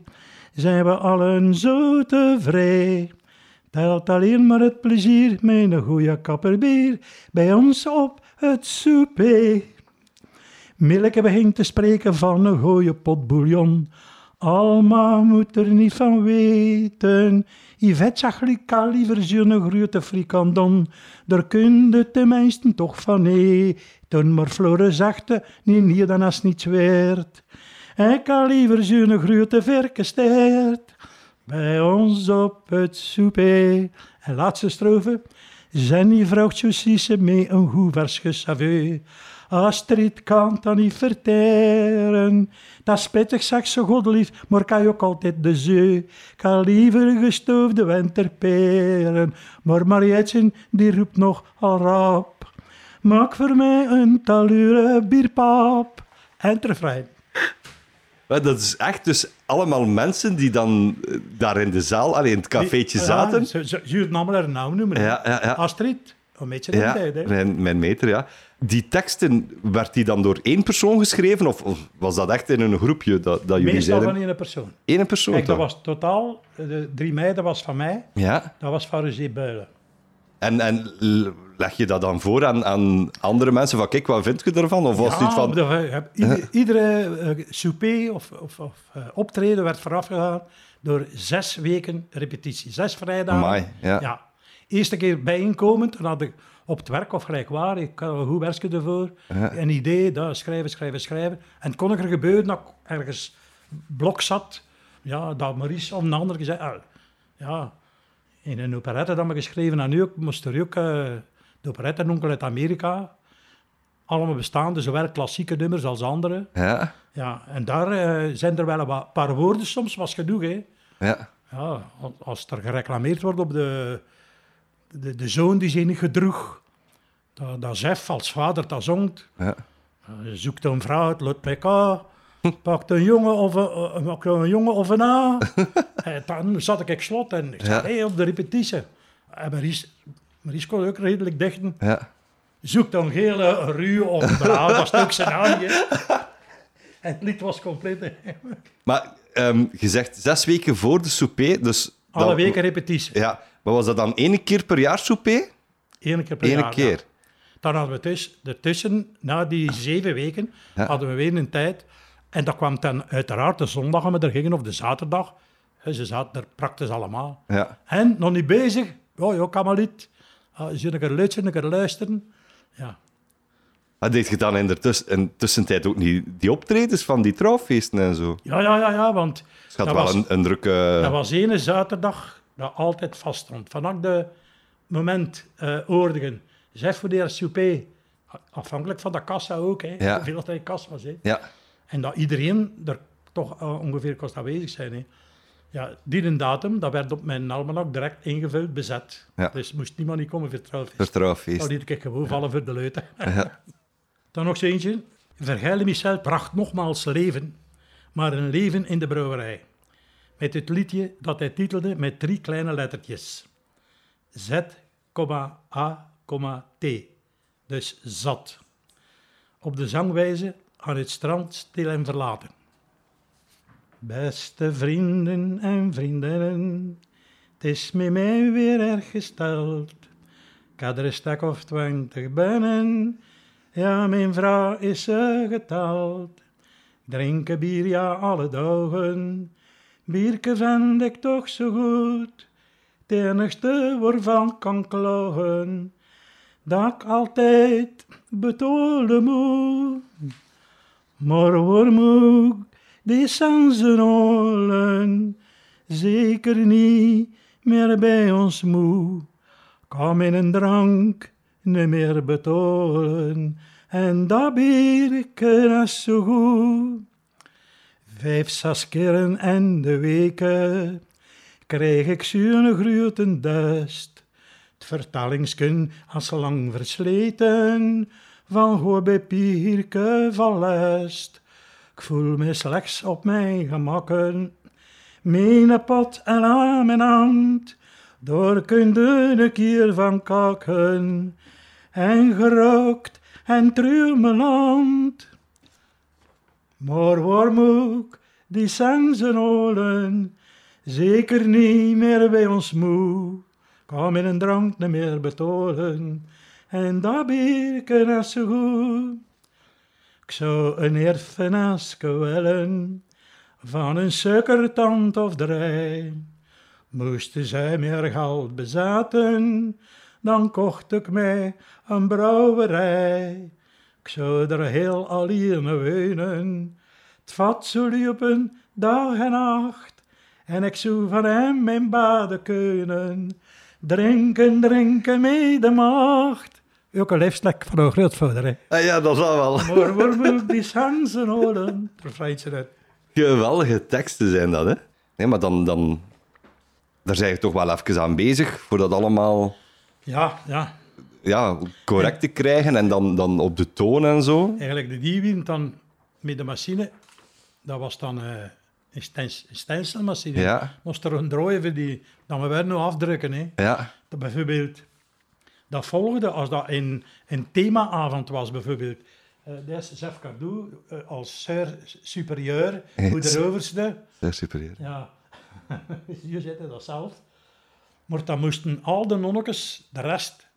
zijn we allen zo tevreden. Telt alleen maar het plezier met een goede kapper bier bij ons op het souper. Milke begint te spreken van een gooie pot bouillon. Alma moet er niet van weten. Yvette zag Lika liever zo'n grote frikandon. Daar kun je tenminste toch van eten. Maar Flore zagte, nee, nee, dan is niets waard. Ik kan liever zo'n grote verkesteert. Bij ons op het souper. En laatste strofe. Zijn die vrouwtjes met een goed vers gesaveu. Astrid kan dat niet verteren. Dat is pittig, zegt ze godelief, maar kan je ook altijd de zeu. Kan liever gestoofde winterperen. Maar Marietje, die roept nog al rap. Maak voor mij een talure bierpap. En refrein. Dat is echt dus allemaal mensen die dan eh, daar in de zaal, alleen in het cafeetje zaten. Ja, ze, ze, ze het allemaal haar naam noemen. Ja, ja, ja. Astrid, een beetje in Ja, tijd, hè. mijn, mijn meter, ja. Die teksten, werd die dan door één persoon geschreven? Of, of was dat echt in een groepje dat, dat jullie Meestal zeiden? van één persoon. Eén persoon Kijk, dat was totaal, de 3 mei, dat was van mij. Ja. Dat was van Roger Builen. En, en leg je dat dan voor aan, aan andere mensen? Van, kijk, wat vind je ervan? Of was het Ja, van... ieder- iedere eh, souper of, of, of eh, optreden werd voorafgegaan door zes weken repetitie. Zes vrijdagen. Amai, ja. Eerste keer bijeenkomend, dan had ik op het werk of gelijk waar. Ik had een goed werkje ervoor. Ja. Een idee, dat, schrijven, schrijven, schrijven. En kon er gebeuren dat ik ergens blok zat. Ja, dat Maurice of een ander gezegd... ah, ja, in een operette dat we geschreven en nu ook, moest er ook... eh, de operette onkel uit Amerika. Allemaal bestaande, zowel klassieke nummers als andere. Ja, Ja, en daar eh, zijn er wel een paar woorden soms, was genoeg, hè. ja. Ja, als- er gereclameerd wordt op de, de, de zoon die zich niet gedroeg, dat, dat Zef als vader dat zongt, ja. eh, zoekt een vrouw uit Lutpeka, pakt een jongen of een, eh, een, jongen of een A. en dan zat ik slot en ik zei, Ja. hey, op de repetitie. En Maries, Maries kon ook redelijk dichten. ja. Zoek dan gele ruw of braal, dat is ook zijn hè. En het lied was compleet. Maar ehm, je zegt zes weken voor de souper, dus... Alle weken repetitie. Ja, maar was dat dan één keer per jaar souper? Eén keer per Eén jaar. ja. keer. Dan hadden we dus, ertussen, na die zeven weken, Ja. hadden we weer een tijd. En dat kwam dan uiteraard de zondag dat we er gingen, of de zaterdag. Ze zaten er praktisch allemaal. Ja. En nog niet bezig. Oh, ja, maar. Ah, Zullen keer luisteren, keer luisteren. Ja. Maar deed je dan in de tuss- in tussentijd ook niet die optredens van die trouwfeesten en zo? Ja, ja, ja, ja, want Het gaat wel was- een, een drukke... dat was ene zaterdag dat altijd vast stond. Vanaf de moment eh oordigen, zeg voor de eerste souper, afhankelijk van de kassa ook, hè, Ja. hoeveel dat in kas was. Hè. Ja, En dat iedereen er toch eh, ongeveer kost aanwezig zijn. Hè. Ja, die een datum, dat werd op mijn almanak direct ingevuld, bezet. Ja. Dus moest niemand niet komen voor het trouwfeest. voor trouwfeest. Nou, die ik gewoon vallen voor de leuten. Ja. Dan nog zo eentje. Vergeile Michel bracht nogmaals leven, maar een leven in de brouwerij. Met het liedje dat hij titelde met drie kleine lettertjes. Z, A, T. Dus zat. Op de zangwijze aan het strand stil en verlaten. Beste vrienden en vriendinnen, het is met mij weer erg gesteld. Ik er een stuk of twintig binnen, ja, mijn vrouw is ze geteld. Drinken bier, ja, alle dagen, bierke vind ik toch zo goed. Het enigste waarvan kan klagen, dat ik altijd betolen moet. Maar die holen? Zeker niet meer bij ons moe. Kom in een drank, niet meer betolen. En dat bierke is zo goed. Vijf, zes keren in de weken krijg ik zo'n grote dust. Het vertalingsken als lang versleten van goe bij Pierke van lest. Ik voel me slechts op mijn gemakken, mijn pot en aan mijn hand. Door kunde een keer van kakken en gerookt en treur mijn land. Maar waar moet ik die sensen holen? Zeker niet meer bij ons moe. Kom in een drank niet meer betolen. En dat bierken is zo goed. Ik zou een erfenisje willen van een suikertand of drie. Moesten zij meer geld bezaten, dan kocht ik mij een brouwerij. Ik zou er heel alleen wonen, het vat zou lopen dag en nacht. En ik zou van hem mijn baden kunnen, drinken, drinken mee de macht. Ook een leefstek van een grootvader, hè. Ah, ja, dat zal wel. Maar waar moet ik die sansen holen? Refreintje uit. Geweldige teksten zijn dat, hè? Nee, maar dan, dan... Daar zijn je toch wel even aan bezig, voor dat allemaal Ja, ja. ja, correct te krijgen en dan, dan op de toon en zo. Eigenlijk de diewind dan met de machine, dat was dan eh, een, stens, een stencilmachine. Ja. Moest er een draaien voor die, dan we werden nu afdrukken. Hè. Ja, Dat bijvoorbeeld, dat volgde als dat een, een themaavond was bijvoorbeeld. eh deze chef Cardou eh, als sir superieur, hoe de overste. zeer superieur. Ja, je zette dat zelf. Maar dan moesten al de nonnetjes, de rest,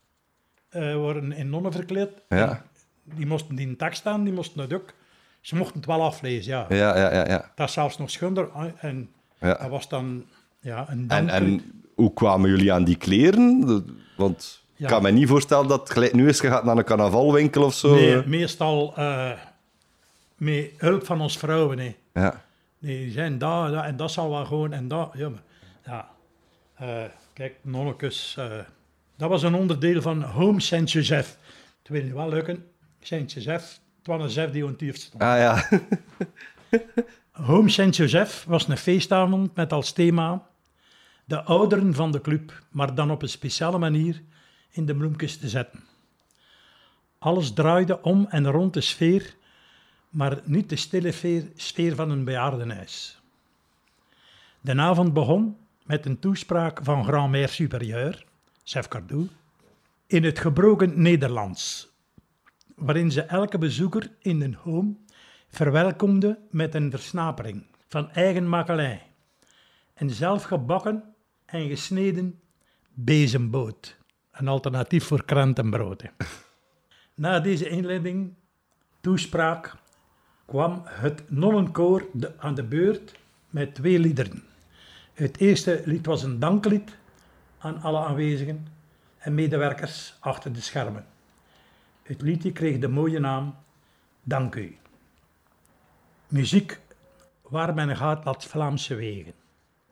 eh, worden in nonnen verkleed. Ja, Die moesten die in tekst staan, die moesten het ook. Ze mochten het wel aflezen, ja. ja, ja, ja. ja. Dat is zelfs nog schonder. ah, En ja. dat was dan ja, een En, en hoe kwamen jullie aan die kleren? Want Ik kan me niet voorstellen dat het gelijk nu is, je gaat naar een carnavalwinkel of zo. Nee, meestal eh, met hulp van ons vrouwen. Nee. Ja. Nee, die zijn daar, daar en dat zal wel gewoon en dat. Ja, maar, ja. Eh, kijk, nonnekes. eh, dat was een onderdeel van Home Saint-Joseph. Het weet niet wel lukken. Saint-Joseph, het was een zef die ontiefd stond. Ah ja. Home Saint-Joseph was een feestavond met als thema de ouderen van de club, maar dan op een speciale manier in de bloemkes te zetten. Alles draaide om en rond de sfeer, maar niet de stille sfeer, van een bejaardenhuis. De avond begon met een toespraak van Grand-Mère Supérieur, chef Cardoux, in het gebroken Nederlands, waarin ze elke bezoeker in een home verwelkomde met een versnapering van eigen makelij en zelfgebakken en gesneden bezemboot, een alternatief voor krantenbrood. hè. Na deze inleiding, toespraak, kwam het nonnenkoor de- aan de beurt met twee liederen. Het eerste lied was een danklied aan alle aanwezigen en medewerkers achter de schermen. Het liedje kreeg de mooie naam Dank u. Muziek waar men gaat laat Vlaamse wegen.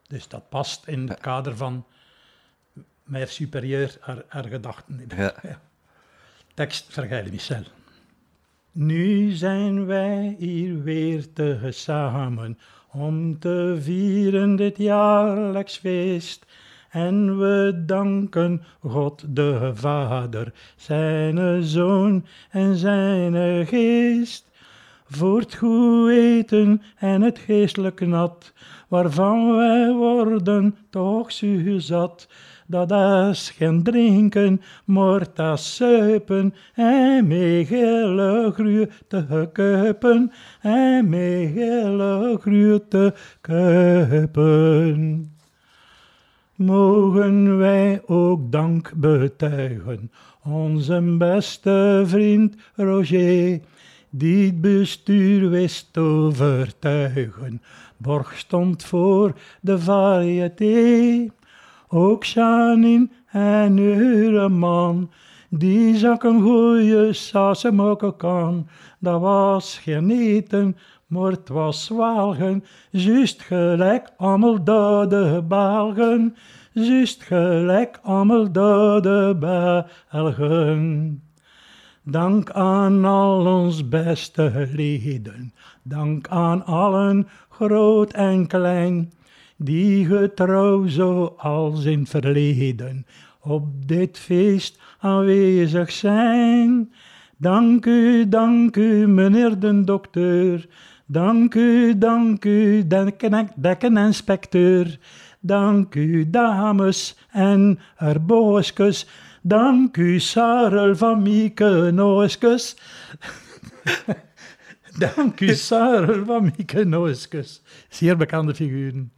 Dus dat past in het kader van Mère Superieur, haar, haar gedachten. Ja. Tekst Vergeil Michel. Nu zijn wij hier weer te samen om te vieren dit jaarlijks feest. En we danken God de Vader, zijn Zoon en zijn Geest. Voor het goed eten en het geestelijk nat, waarvan wij worden toch zuur zat. Dat is geen drinken, maar dat suipen en met gele groei te kuipen en met gele groei te kuipen. Mogen wij ook dank betuigen, onze beste vriend Roger, die het bestuur wist overtuigen. Borg stond voor de variété, ook Janine en Ureman, die zak een goeie saus kan. Dat was geen eten, maar het was zwalgen, juist gelijk allemaal dode Belgen, juist gelijk allemaal dode Belgen. Dank aan al ons beste leden, dank aan allen, groot en klein, die getrouw zoals in verleden op dit feest aanwezig zijn. Dank u, dank u, meneer de dokter, dank u, dank u, dekken- dekkeninspecteur, dank u, dames en erboosjes, dank u, Sarel van Mieke Dank u, Sarel van Mieke. Zeer bekende figuren.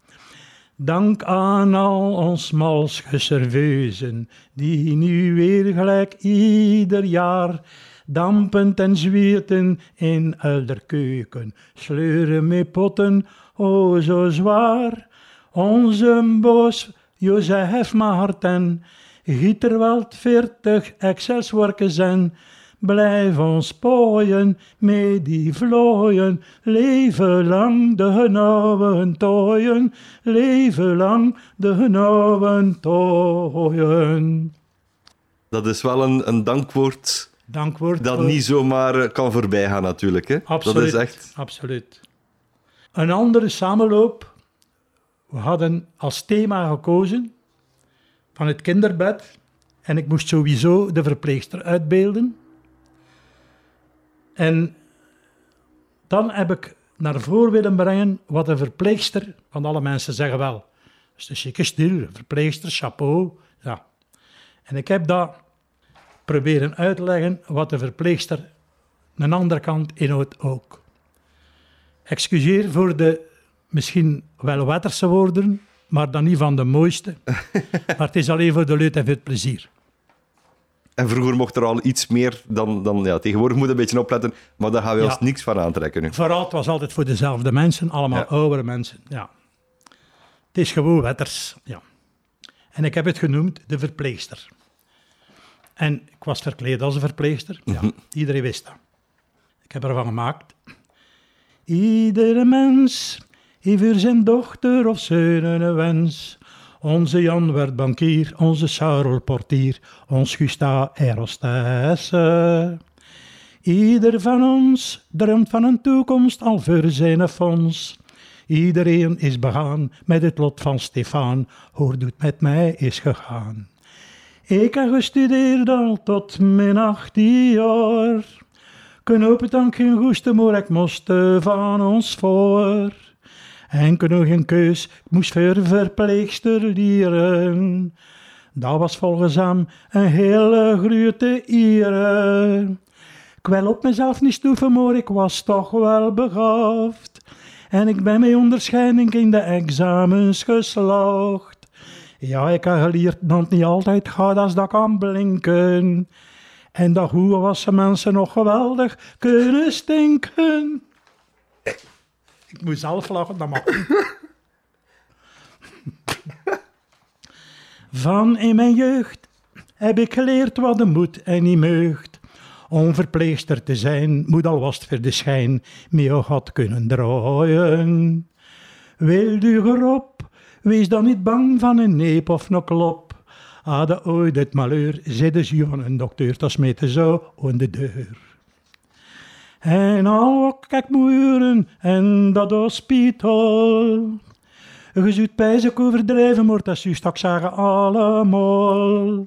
Dank aan al ons malsche serveuzen, die nu weer gelijk ieder jaar dampend en zweten in elder keuken, sleuren met potten, o zo zwaar. Onze boos Jozef Maarten, Gieterwald 40 Excelswerken zijn, Blijf ons pooien met die vlooien, leven lang de nauwe tooien, leven lang de nauwe tooien. Dat is wel een, een dankwoord Dankwoord. dat voor- niet zomaar eh, kan voorbijgaan natuurlijk. Hè? Absoluut. Dat is echt... Absoluut. Een andere samenloop. We hadden als thema gekozen van het kinderbed. En ik moest sowieso de verpleegster uitbeelden. En dan heb ik naar voren willen brengen wat een verpleegster, want alle mensen zeggen wel, dat is een chique stil, een verpleegster, chapeau. Ja. En ik heb dat proberen uitleggen wat de verpleegster aan de andere kant inhoudt ook. Excuseer voor de misschien wel wetterse woorden, maar dan niet van de mooiste. maar het is alleen voor de leut en voor het plezier. En vroeger mocht er al iets meer dan... dan ja, tegenwoordig moet je een beetje opletten, maar daar gaan we Ja. ons niks van aantrekken nu. Vooral, het was altijd voor dezelfde mensen, allemaal Ja. oudere mensen. Ja. Het is gewoon wetters. Ja. En ik heb het genoemd de verpleegster. En ik was verkleed als een verpleegster. Ja, iedereen wist dat. Ik heb ervan gemaakt. Iedere mens heeft voor zijn dochter of zoon een wens. Onze Jan werd bankier, onze Sarel portier, ons Gusta aerostesse. Ieder van ons droomt van een toekomst al voor zijn fonds. Iedereen is begaan met het lot van Stefan, hoor doet met mij is gegaan. Ik heb gestudeerd al tot mijn 18 jaar. Knoop het dan geen goeste, maar ik moest van ons voor. En nog geen keus, ik moest voor verpleegster leren. Dat was volgens hem een hele grote eer. Ik wil op mezelf niet stoeven, maar ik was toch wel begaafd. En ik ben met onderscheiding in de examens geslaagd. Ja, ik heb geleerd dat het niet altijd gaat als dat kan blinken. En dat hoe was mensen nog geweldig kunnen stinken. Ik moet zelf lachen, dat mag. Van in mijn jeugd heb ik geleerd wat de moet en niet meugt. Om verpleegster te zijn, moet al voor de schijn, meer had kunnen draaien. Wil u erop, wees dan niet bang van een neep of een klop. Hadden ooit het malheur, zei de van een dokter, dat smeten zo aan de deur. En al kijk muren en dat hospitaal. Je zult pijzen overdrijven, maar dat is straks zeggen allemaal.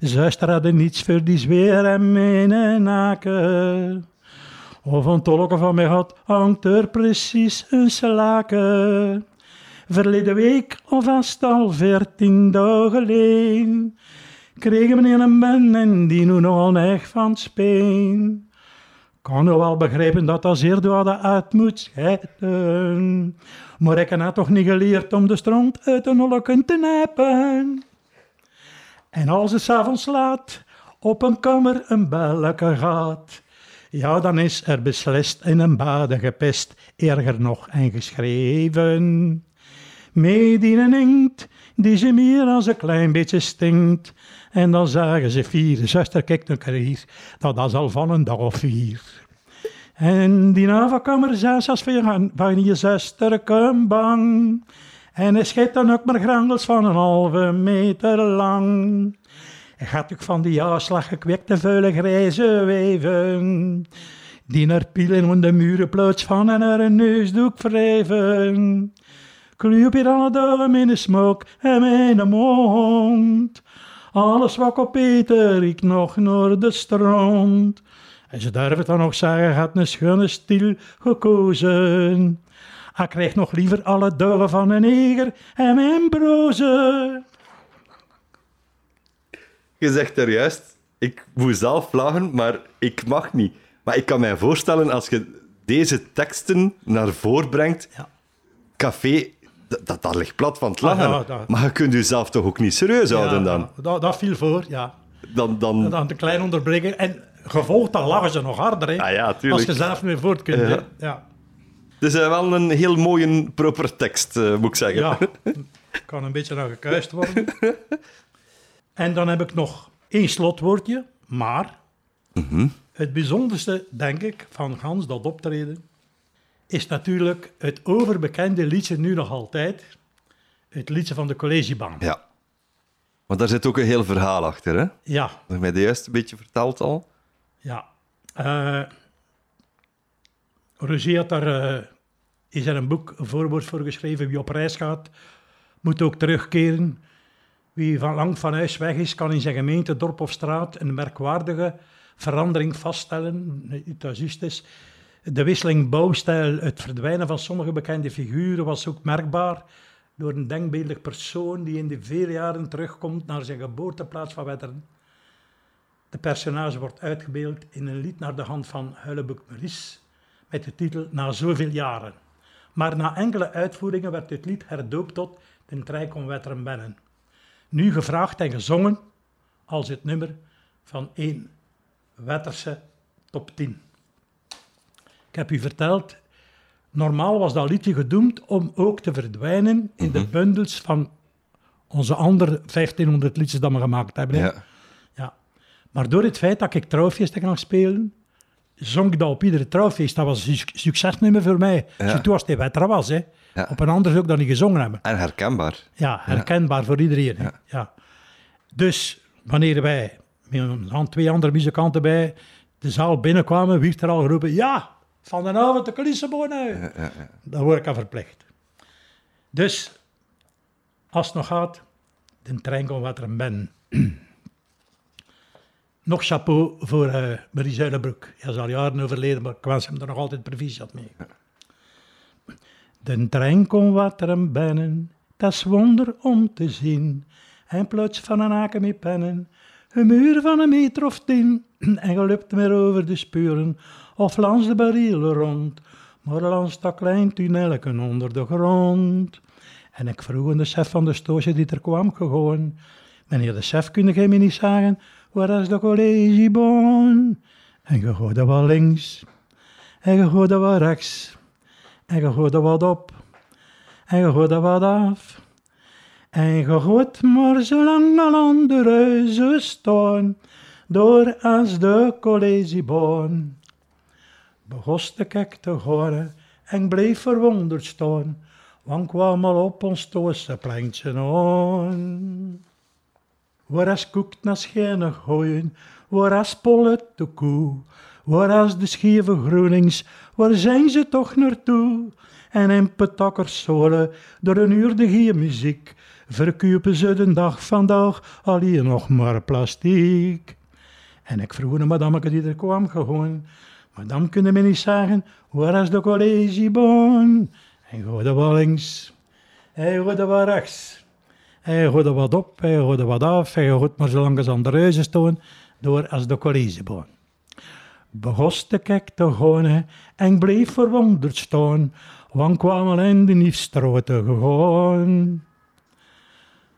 Zuster hadden niets voor die zweer en mijn naken. Of een tolken van mij had, hangt er precies een slaken. Verleden week, of vast al veertien dagen geleden, kregen meneer een ben en die nu nogal echt van speen kan nu wel begrijpen dat dat zeer dwade uit moet scheiden. Maar ik heb toch niet geleerd om de stront uit de nolken te nijpen. En als het s'avonds laat op een kamer een belletje gaat, ja, dan is er beslist in een baden gepest, erger nog en geschreven. Medien inkt, die ze meer als een klein beetje stinkt. En dan zagen ze vier, zuster, kijk nog hier, dat was al van een dag of vier. En die navelkamer zes als van, van je zuster bang. En hij schijt dan ook maar grangels van een halve meter lang. Hij gaat ook van die jaarslag gekwekte vuile grijze weven. Die naar pielen om de muren ploots van en er een neusdoek wrijven. Kluip je dan de in de smok en de mond. Alles wat op Peter, ik nog naar de strand. En ze durven dan nog zeggen, had een schone stil gekozen. Hij krijgt nog liever alle dagen van een neger en mijn broze. Je zegt er juist, ik moet zelf lachen, maar ik mag niet. Maar ik kan mij voorstellen, als je deze teksten naar voren brengt, Ja. café, dat, dat, ligt plat van het lachen. Ah, ja, dat- Maar je kunt jezelf toch ook niet serieus houden Ja, dan? Dat, dat viel voor, ja. Dan, dan... Dan een klein onderbreken. En gevolgd, dan lachen ze nog harder. Hè. Ah ja, tuurlijk. Als je zelf meer voort kunt. Ja. Is eh, wel een heel mooie, proper tekst, eh, moet ik zeggen. ja, kan een beetje naar gekuist worden. En dan heb ik nog één slotwoordje, maar het bijzonderste, denk ik, van Gans dat optreden, is natuurlijk het overbekende liedje nu nog altijd, het liedje van de collegebank. Ja. Maar daar zit ook een heel verhaal achter, hè? Ja, Dat heb mij de juist een beetje verteld al. ja. Eh Roger had daar, eh, is er een boek, een voorwoord voor geschreven, wie op reis gaat, moet ook terugkeren. Wie van lang van huis weg is, kan in zijn gemeente, dorp of straat een merkwaardige verandering vaststellen. Dat is is. De wisseling bouwstijl, het verdwijnen van sommige bekende figuren was ook merkbaar door een denkbeeldig persoon die in de vele jaren terugkomt naar zijn geboorteplaats van Wetteren. De personage wordt uitgebeeld in een lied naar de hand van Hullebuk Maurice met de titel Na zoveel jaren. Maar na enkele uitvoeringen werd het lied herdoopt tot Den Trijk om Wetteren Bennen. Nu gevraagd en gezongen als het nummer van één Wetterse top 10. Heb u verteld, normaal was dat liedje gedoemd om ook te verdwijnen in de bundels van onze andere 1500 liedjes dat we gemaakt hebben. Ja. Ja. Maar door het feit dat ik trouwfeesten kan spelen, zong ik dat op iedere trouwfeest. Dat was een suc- succesnummer voor mij. Ja. Toen was het veteran was, hè. Ja. Op een ander ik dat niet gezongen hebben. En herkenbaar. Ja, herkenbaar voor iedereen. Ja. Ja. Dus wanneer wij met een hand- twee andere muzikanten bij de zaal binnenkwamen, werd er al geroepen: Ja, van de avond de Lissabon uit. Ja, ja, ja. Daar word ik aan verplicht. Dus, als het nog gaat, de trein komt wat er ben. nog chapeau voor eh Marie Zuilenbroek. Hij is al jaren overleden, maar ik wens hem er nog altijd proficiat mee. De trein komt wat er een bennen, dat is wonder om te zien. En plots van een haken met pennen, een muur van een meter of tien. En loopt meer over de spuren, of langs de barrieren rond. Maar langs dat klein tunnelken onder de grond. En ik vroeg de chef van de stoosje die er kwam gewoon. Meneer de chef, kun jij me niet zeggen, waar is de collegiebon? En je gooide wat links, en je gooide wat rechts. En je gooide wat op, en je gooide wat af. En je gooit maar zolang al andere huizen staan, door als de collegiebon. Begoste kijk te horen en bleef verwonderd staan, want kwam al op ons toose plantje aan. Waar is koekt naar gooien, waar is pollet de koe, waar de scheve Gronings, waar zijn ze toch naartoe? En in petakkers zolen, door een uur de muziek, verkopen ze de dag vandaag alleen nog maar plastiek. En ik vroeg een madameke die er kwam gewoon, madame, kunnen me niet zeggen, waar is de collegiebon? En gooide wat links, hij gooide wat rechts. Hij gooide wat op, hij gooide wat af, hij gooide maar zolang als aan de reuzen door als de collegiebon. Begoste kijk te gaan en bleef verwonderd staan, want kwam al in de nieuwstroten gegaan.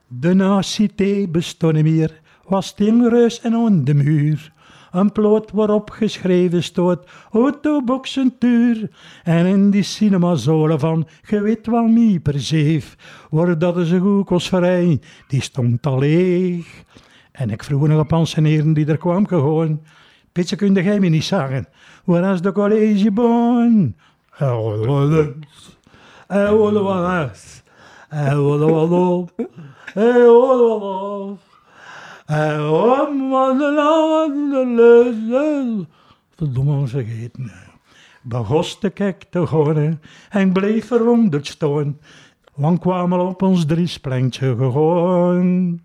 De nacité bestond meer, was stilreus en aan de muur. Een ploot waarop geschreven stond, autoboxentuur. En in die cinemazolen van, ge weet wel niet per zeef, waar dat een goekosverij, die stond al leeg. En ik vroeg een pensioneren die er kwam gewoon, Pitje, kun jij me niet zeggen, waar is de collegebon? Hij wilde links, hij wilde wat Hij wilde wat de Verdomme, kijk te horen en bleef verwonderd staan, want kwam al op ons driesplantje gegaan.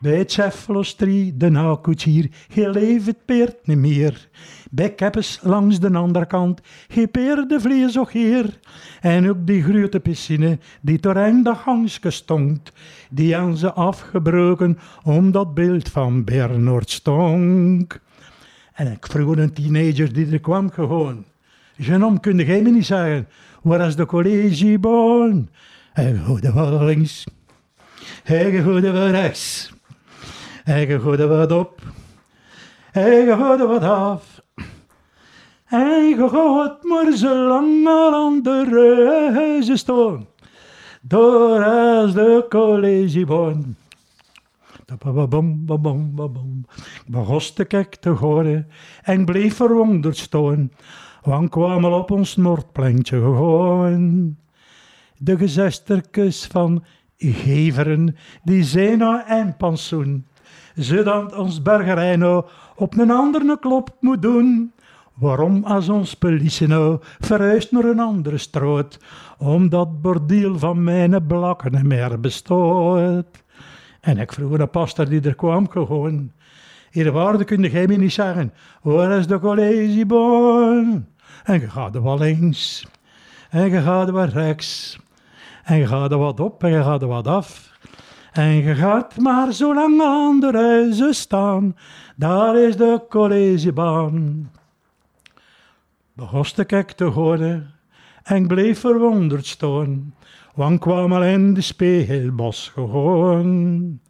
Bij het Cefalostrie, de nakoetsier, je leeft het peert niet meer. Bij Keppes langs de andere kant, je peerde vlees ook hier. En ook die grote piscine, die door de gangske stond, die aan ze afgebroken, om dat beeld van Bernard stonk. En ik vroeg een teenager die er kwam gewoon. Genom, kun jij me niet zeggen, waar is de collegiebon? Hij gooide wat links, hij gooide wat rechts. Hij gooide wat op, hij gooide wat af. Hij gooit maar zolang al aan de reuzen staan, door als de collegiebon. Bababam, babam, babam. Begoste kijk te horen en bleef verwonderd staan, want kwam al op ons Noordplantje gewoon. De gezesterkes van geveren, die zijn nou en pensioen, zodat ons burgerij nou op een andere klop moet doen. Waarom als ons politie nou verhuist naar een andere stroot, omdat bordeel van mijn blakken niet meer bestaat. En ik vroeg een pastor die er kwam gewoon, hier waarde kun jij me niet zeggen, waar is de collegiebon? En je gaat er wel links, en je gaat er wat rechts, en je gaat er wat op en je gaat er wat af. En je gaat maar zo lang aan de huizen staan, daar is de collegiebaan. Begoste kijk te horen en bleef verwonderd staan, want kwam al in de speelbos gewoon.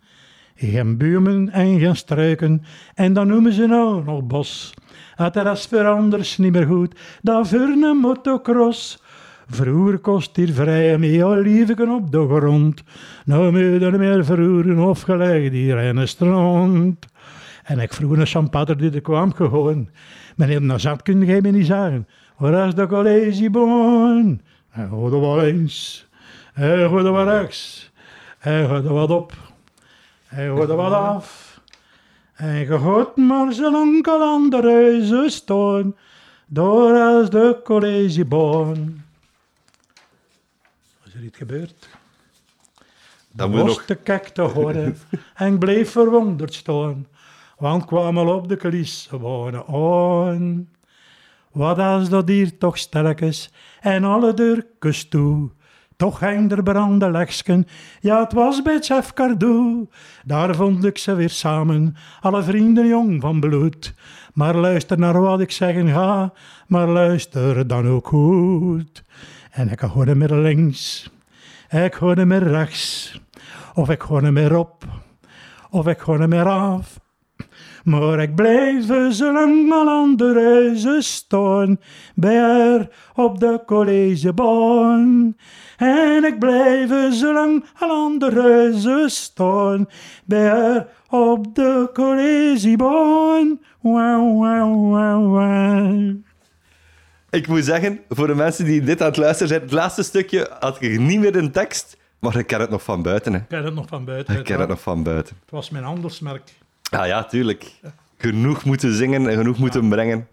Geen buurmen en geen struiken, en dan noemen ze nou nog bos. Het voor anders niet meer goed, dat voor een motocross. Vroeger kost hier vrij mee oliven op de grond. Nou moet er meer verroeren of gelijk hier in het strand. En ik vroeg een champater die er kwam gewoon. Meneer Nazat, kun jij me niet zeggen? Waar is de collegeboon? En goed er wat links. En goed wat rechts. En goed wat op. Goed er wat af. En gaat maar zo lang al aan de staan. Door als de collegeboon. Is er iets gebeurd? Dan moet was nog... te kek te horen en ik bleef verwonderd staan, want kwam al op de coulissen wonen aan. Wat als dat hier toch sterkes en alle deurkes toe. Toch ging er branden leksken, ja het was bij chef Cardo. Daar vond ik ze weer samen, alle vrienden jong van bloed. Maar luister naar wat ik zeggen ga, maar luister dan ook goed. En ik hoorde meer links, ik hoorde meer rechts. Of ik hoorde meer op, of ik hoorde meer af. Maar ik blijf zo lang al aan de reuzen staan, bij haar op de collegebaan. En ik blijf zo lang al aan de reuzen staan, bij haar op de collegebaan. Ik moet zeggen, voor de mensen die dit aan het luisteren zijn, het laatste stukje had ik niet meer in tekst, maar ik ken het nog van buiten. Hè. Ik ken het nog van buiten. Ik ken het nog van buiten. Het was mijn handelsmerk. Ah ja, tuurlijk. Genoeg moeten zingen en genoeg moeten brengen.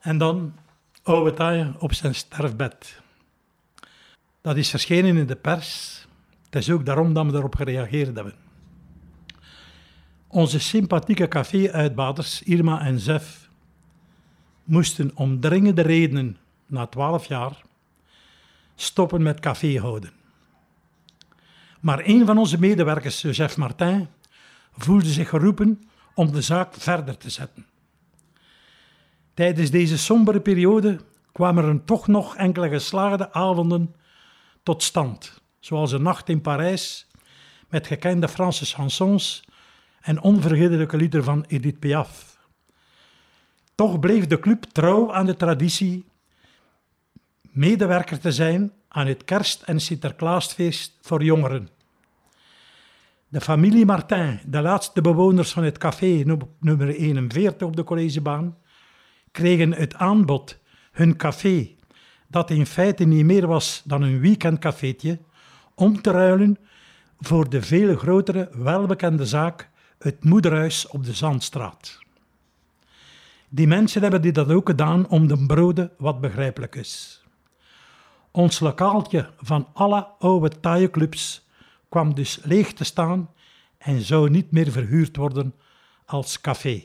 En dan Oude Taaie op zijn sterfbed. Dat is verschenen in de pers. Het is ook daarom dat we erop gereageerd hebben. Onze sympathieke café-uitbaters Irma en Zef moesten om dringende redenen na twaalf jaar stoppen met café houden. Maar een van onze medewerkers, Joseph Martin, voelde zich geroepen om de zaak verder te zetten. Tijdens deze sombere periode kwamen er toch nog enkele geslaagde avonden tot stand, zoals een nacht in Parijs met gekende Franse chansons en onvergetelijke liederen van Edith Piaf. Toch bleef de club trouw aan de traditie medewerker te zijn aan het kerst- en Sinterklaasfeest voor jongeren. De familie Martin, de laatste bewoners van het café nummer 41 op de collegebaan, kregen het aanbod hun café, dat in feite niet meer was dan een weekendcafeetje, om te ruilen voor de veel grotere, welbekende zaak het Moederhuis op de Zandstraat. Die mensen hebben dit dat ook gedaan om de broden wat begrijpelijk is. Ons lokaaltje van alle oude taaieclubs kwam dus leeg te staan en zou niet meer verhuurd worden als café.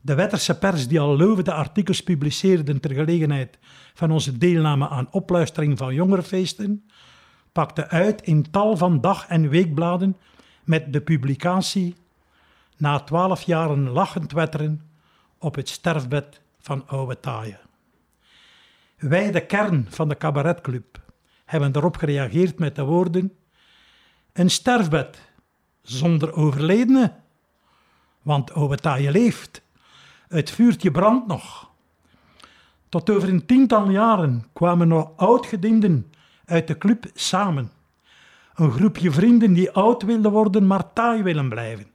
De Wetterse pers, die al lovende artikels publiceerde ter gelegenheid van onze deelname aan opluistering van jongerenfeesten, pakte uit in tal van dag- en weekbladen met de publicatie Na twaalf jaren lachend wetteren op het sterfbed van oude taaien. Wij, de kern van de cabaretclub, hebben erop gereageerd met de woorden een sterfbed zonder overledene, want oude taaien leeft. Het vuurtje brandt nog. Tot over een tiental jaren kwamen nog oudgedienden uit de club samen. Een groepje vrienden die oud wilden worden, maar taai willen blijven.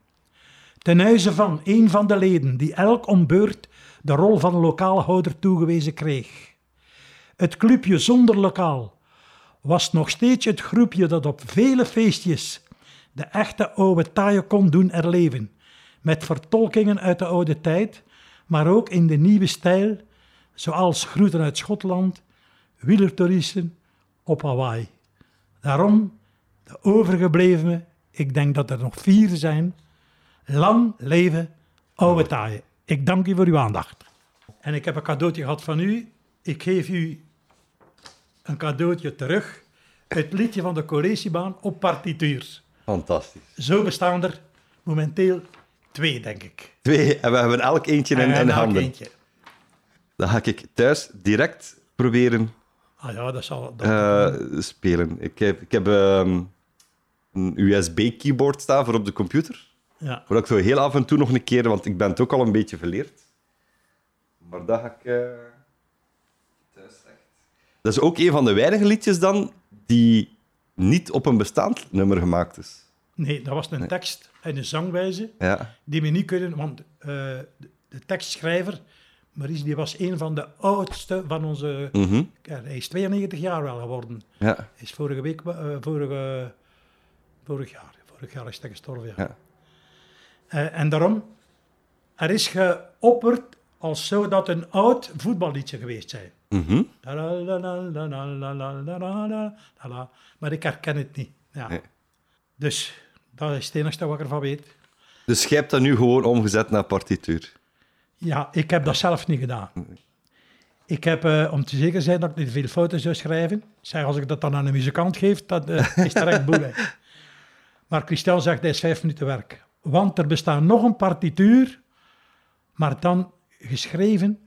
Ten huize van een van de leden die elk om beurt de rol van lokaalhouder toegewezen kreeg. Het clubje zonder lokaal was nog steeds het groepje dat op vele feestjes de echte oude taaien kon doen erleven, met vertolkingen uit de oude tijd, maar ook in de nieuwe stijl, zoals groeten uit Schotland, wielertoeristen op Hawaii. Daarom de overgeblevenen, ik denk dat er nog vier zijn, lang leven oude taaien. Ik dank u voor uw aandacht. En ik heb een cadeautje gehad van u. Ik geef u een cadeautje terug. Het liedje van de collegebaan op partituur. Fantastisch. Zo bestaan er momenteel twee, denk ik. Twee, en we hebben elk eentje in, En handen. eentje. Dan ga ik thuis direct proberen Ah ja, dat zal... Dat, eh, spelen. Ik heb, ik heb ehm, een USB-keyboard staan voor op de computer. Ja. Waar ik zo heel af en toe nog een keer, want ik ben het ook al een beetje verleerd. Maar dat ga ik eh, thuis echt. Dat is ook een van de weinige liedjes dan die niet op een bestaand nummer gemaakt is. Nee, dat was een tekst en een zangwijze Ja. die we niet kunnen, want eh, de, tekstschrijver, Maurice, die was een van de oudste van onze... Mhm. hij is 92 jaar wel geworden. Ja. Hij is vorige week, eh, vorige, vorig jaar, vorig jaar is hij gestorven, ja. Ja. En daarom, er is geopperd als zou dat een oud voetballiedje geweest zijn. Maar ik herken het niet. Ja. Dus dat is het enige wat ik ervan weet. Dus jij hebt dat nu gewoon omgezet naar partituur? Ja, ik heb dat zelf niet gedaan. Ik heb, om te zeker zijn dat ik niet veel fouten zou schrijven, zeg als ik dat dan aan een muzikant geef, dat uh, is direct boel. maar Christel zegt, dat is vijf minuten werk. Want er bestaat nog een partituur, maar dan geschreven,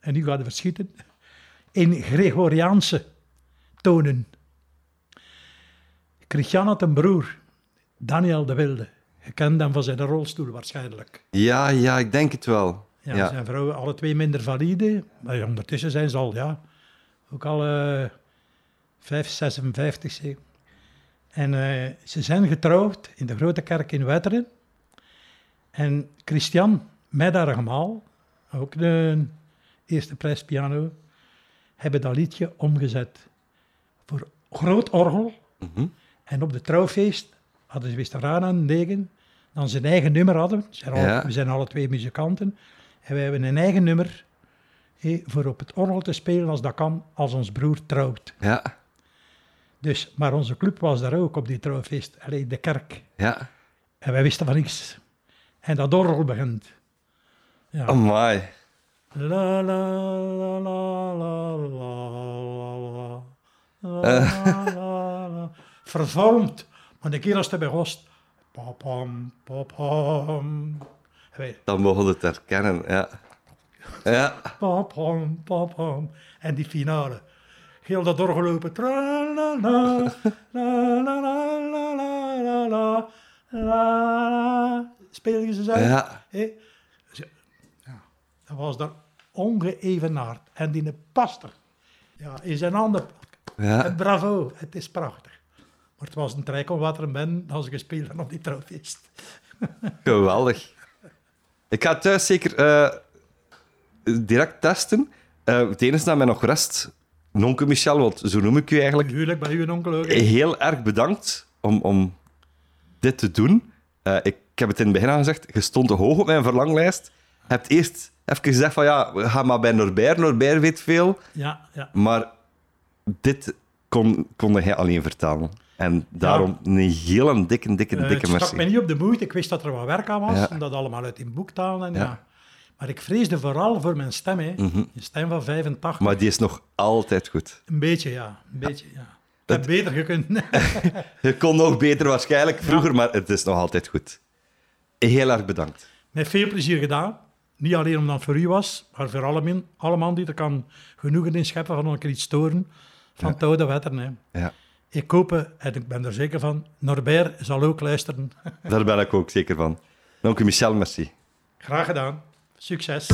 en nu gaat het verschieten, in Gregoriaanse tonen. Christian had een broer, Daniel de Wilde. Je kent hem van zijn rolstoel waarschijnlijk. Ja, ja, ik denk het wel. Ja, Ja. zijn vrouwen alle twee minder valide. Maar ondertussen zijn ze al, ja, ook al eh 5, 56 zeker. En eh, ze zijn getrouwd in de grote kerk in Wetteren. En Christian Meidargemaal, ook de eerste prijspiano, hebben dat liedje omgezet voor groot orgel. Mhm. En op de trouwfeest hadden ze aan degen, dan zijn eigen nummer hadden. We zijn, alle, Ja. we zijn alle twee muzikanten. En wij hebben een eigen nummer hé, voor op het orgel te spelen als dat kan, als ons broer trouwt. Ja, Dus, maar onze club was daar ook op die trouwfeest, alleen de kerk. ja. En wij wisten van niks. En dat orgel begint. Ja. Amai. La la la la la la la la la la Vervormd. Maar de keer als het bij host. Papam, papam. Dan mogen we het herkennen, ja. Ja, Papam, papam. En die finale. Heel dat doorgelopen. Tra la la la la la la la la la Spelen ze zo? ja. Ze- Ja, dat was dan ongeëvenaard. En die paste ja, in zijn handen. ja. En bravo, het is prachtig. Maar het was een trek om wat er ben als ik gespeeld op die trouwfeest. Geweldig. Ik ga het thuis zeker eh, direct testen. Eh het enige dat mij nog rest, Nonke Michel, want zo noem ik u eigenlijk, Huwelijk bij uw onkel ook. heel erg bedankt om, om dit te doen. Eh, ik, ik heb het in het begin al gezegd, je stond te hoog op mijn verlanglijst. Je hebt eerst even gezegd van ja, ga maar bij Norbert, Norbert weet veel. Ja, ja. Maar dit kon, kon hij alleen vertellen. En daarom een hele dikke, dikke, Eh, dikke het stak merci. mij niet op de moeite. Ik wist dat er wat werk aan was. Ja. Om dat allemaal uit in boek te halen. En Ja. ja. Maar ik vreesde vooral voor mijn stem. Hè. Mhm. Een stem van 85. Maar die is nog altijd goed. Een beetje, ja. Een beetje, ja. Ik heb beter gekund. Je kon nog beter waarschijnlijk vroeger, maar het is nog altijd goed. Heel erg bedankt. Met veel plezier gedaan. Niet alleen omdat het voor u was, maar voor alle, man die er kan genoegen in scheppen van een keer iets storen van Ja. het oude. Hè. Ja, Ik hoop, en ik ben er zeker van, Norbert zal ook luisteren. daar ben ik ook zeker van. Dank u, Michel, merci. Graag gedaan. Succes.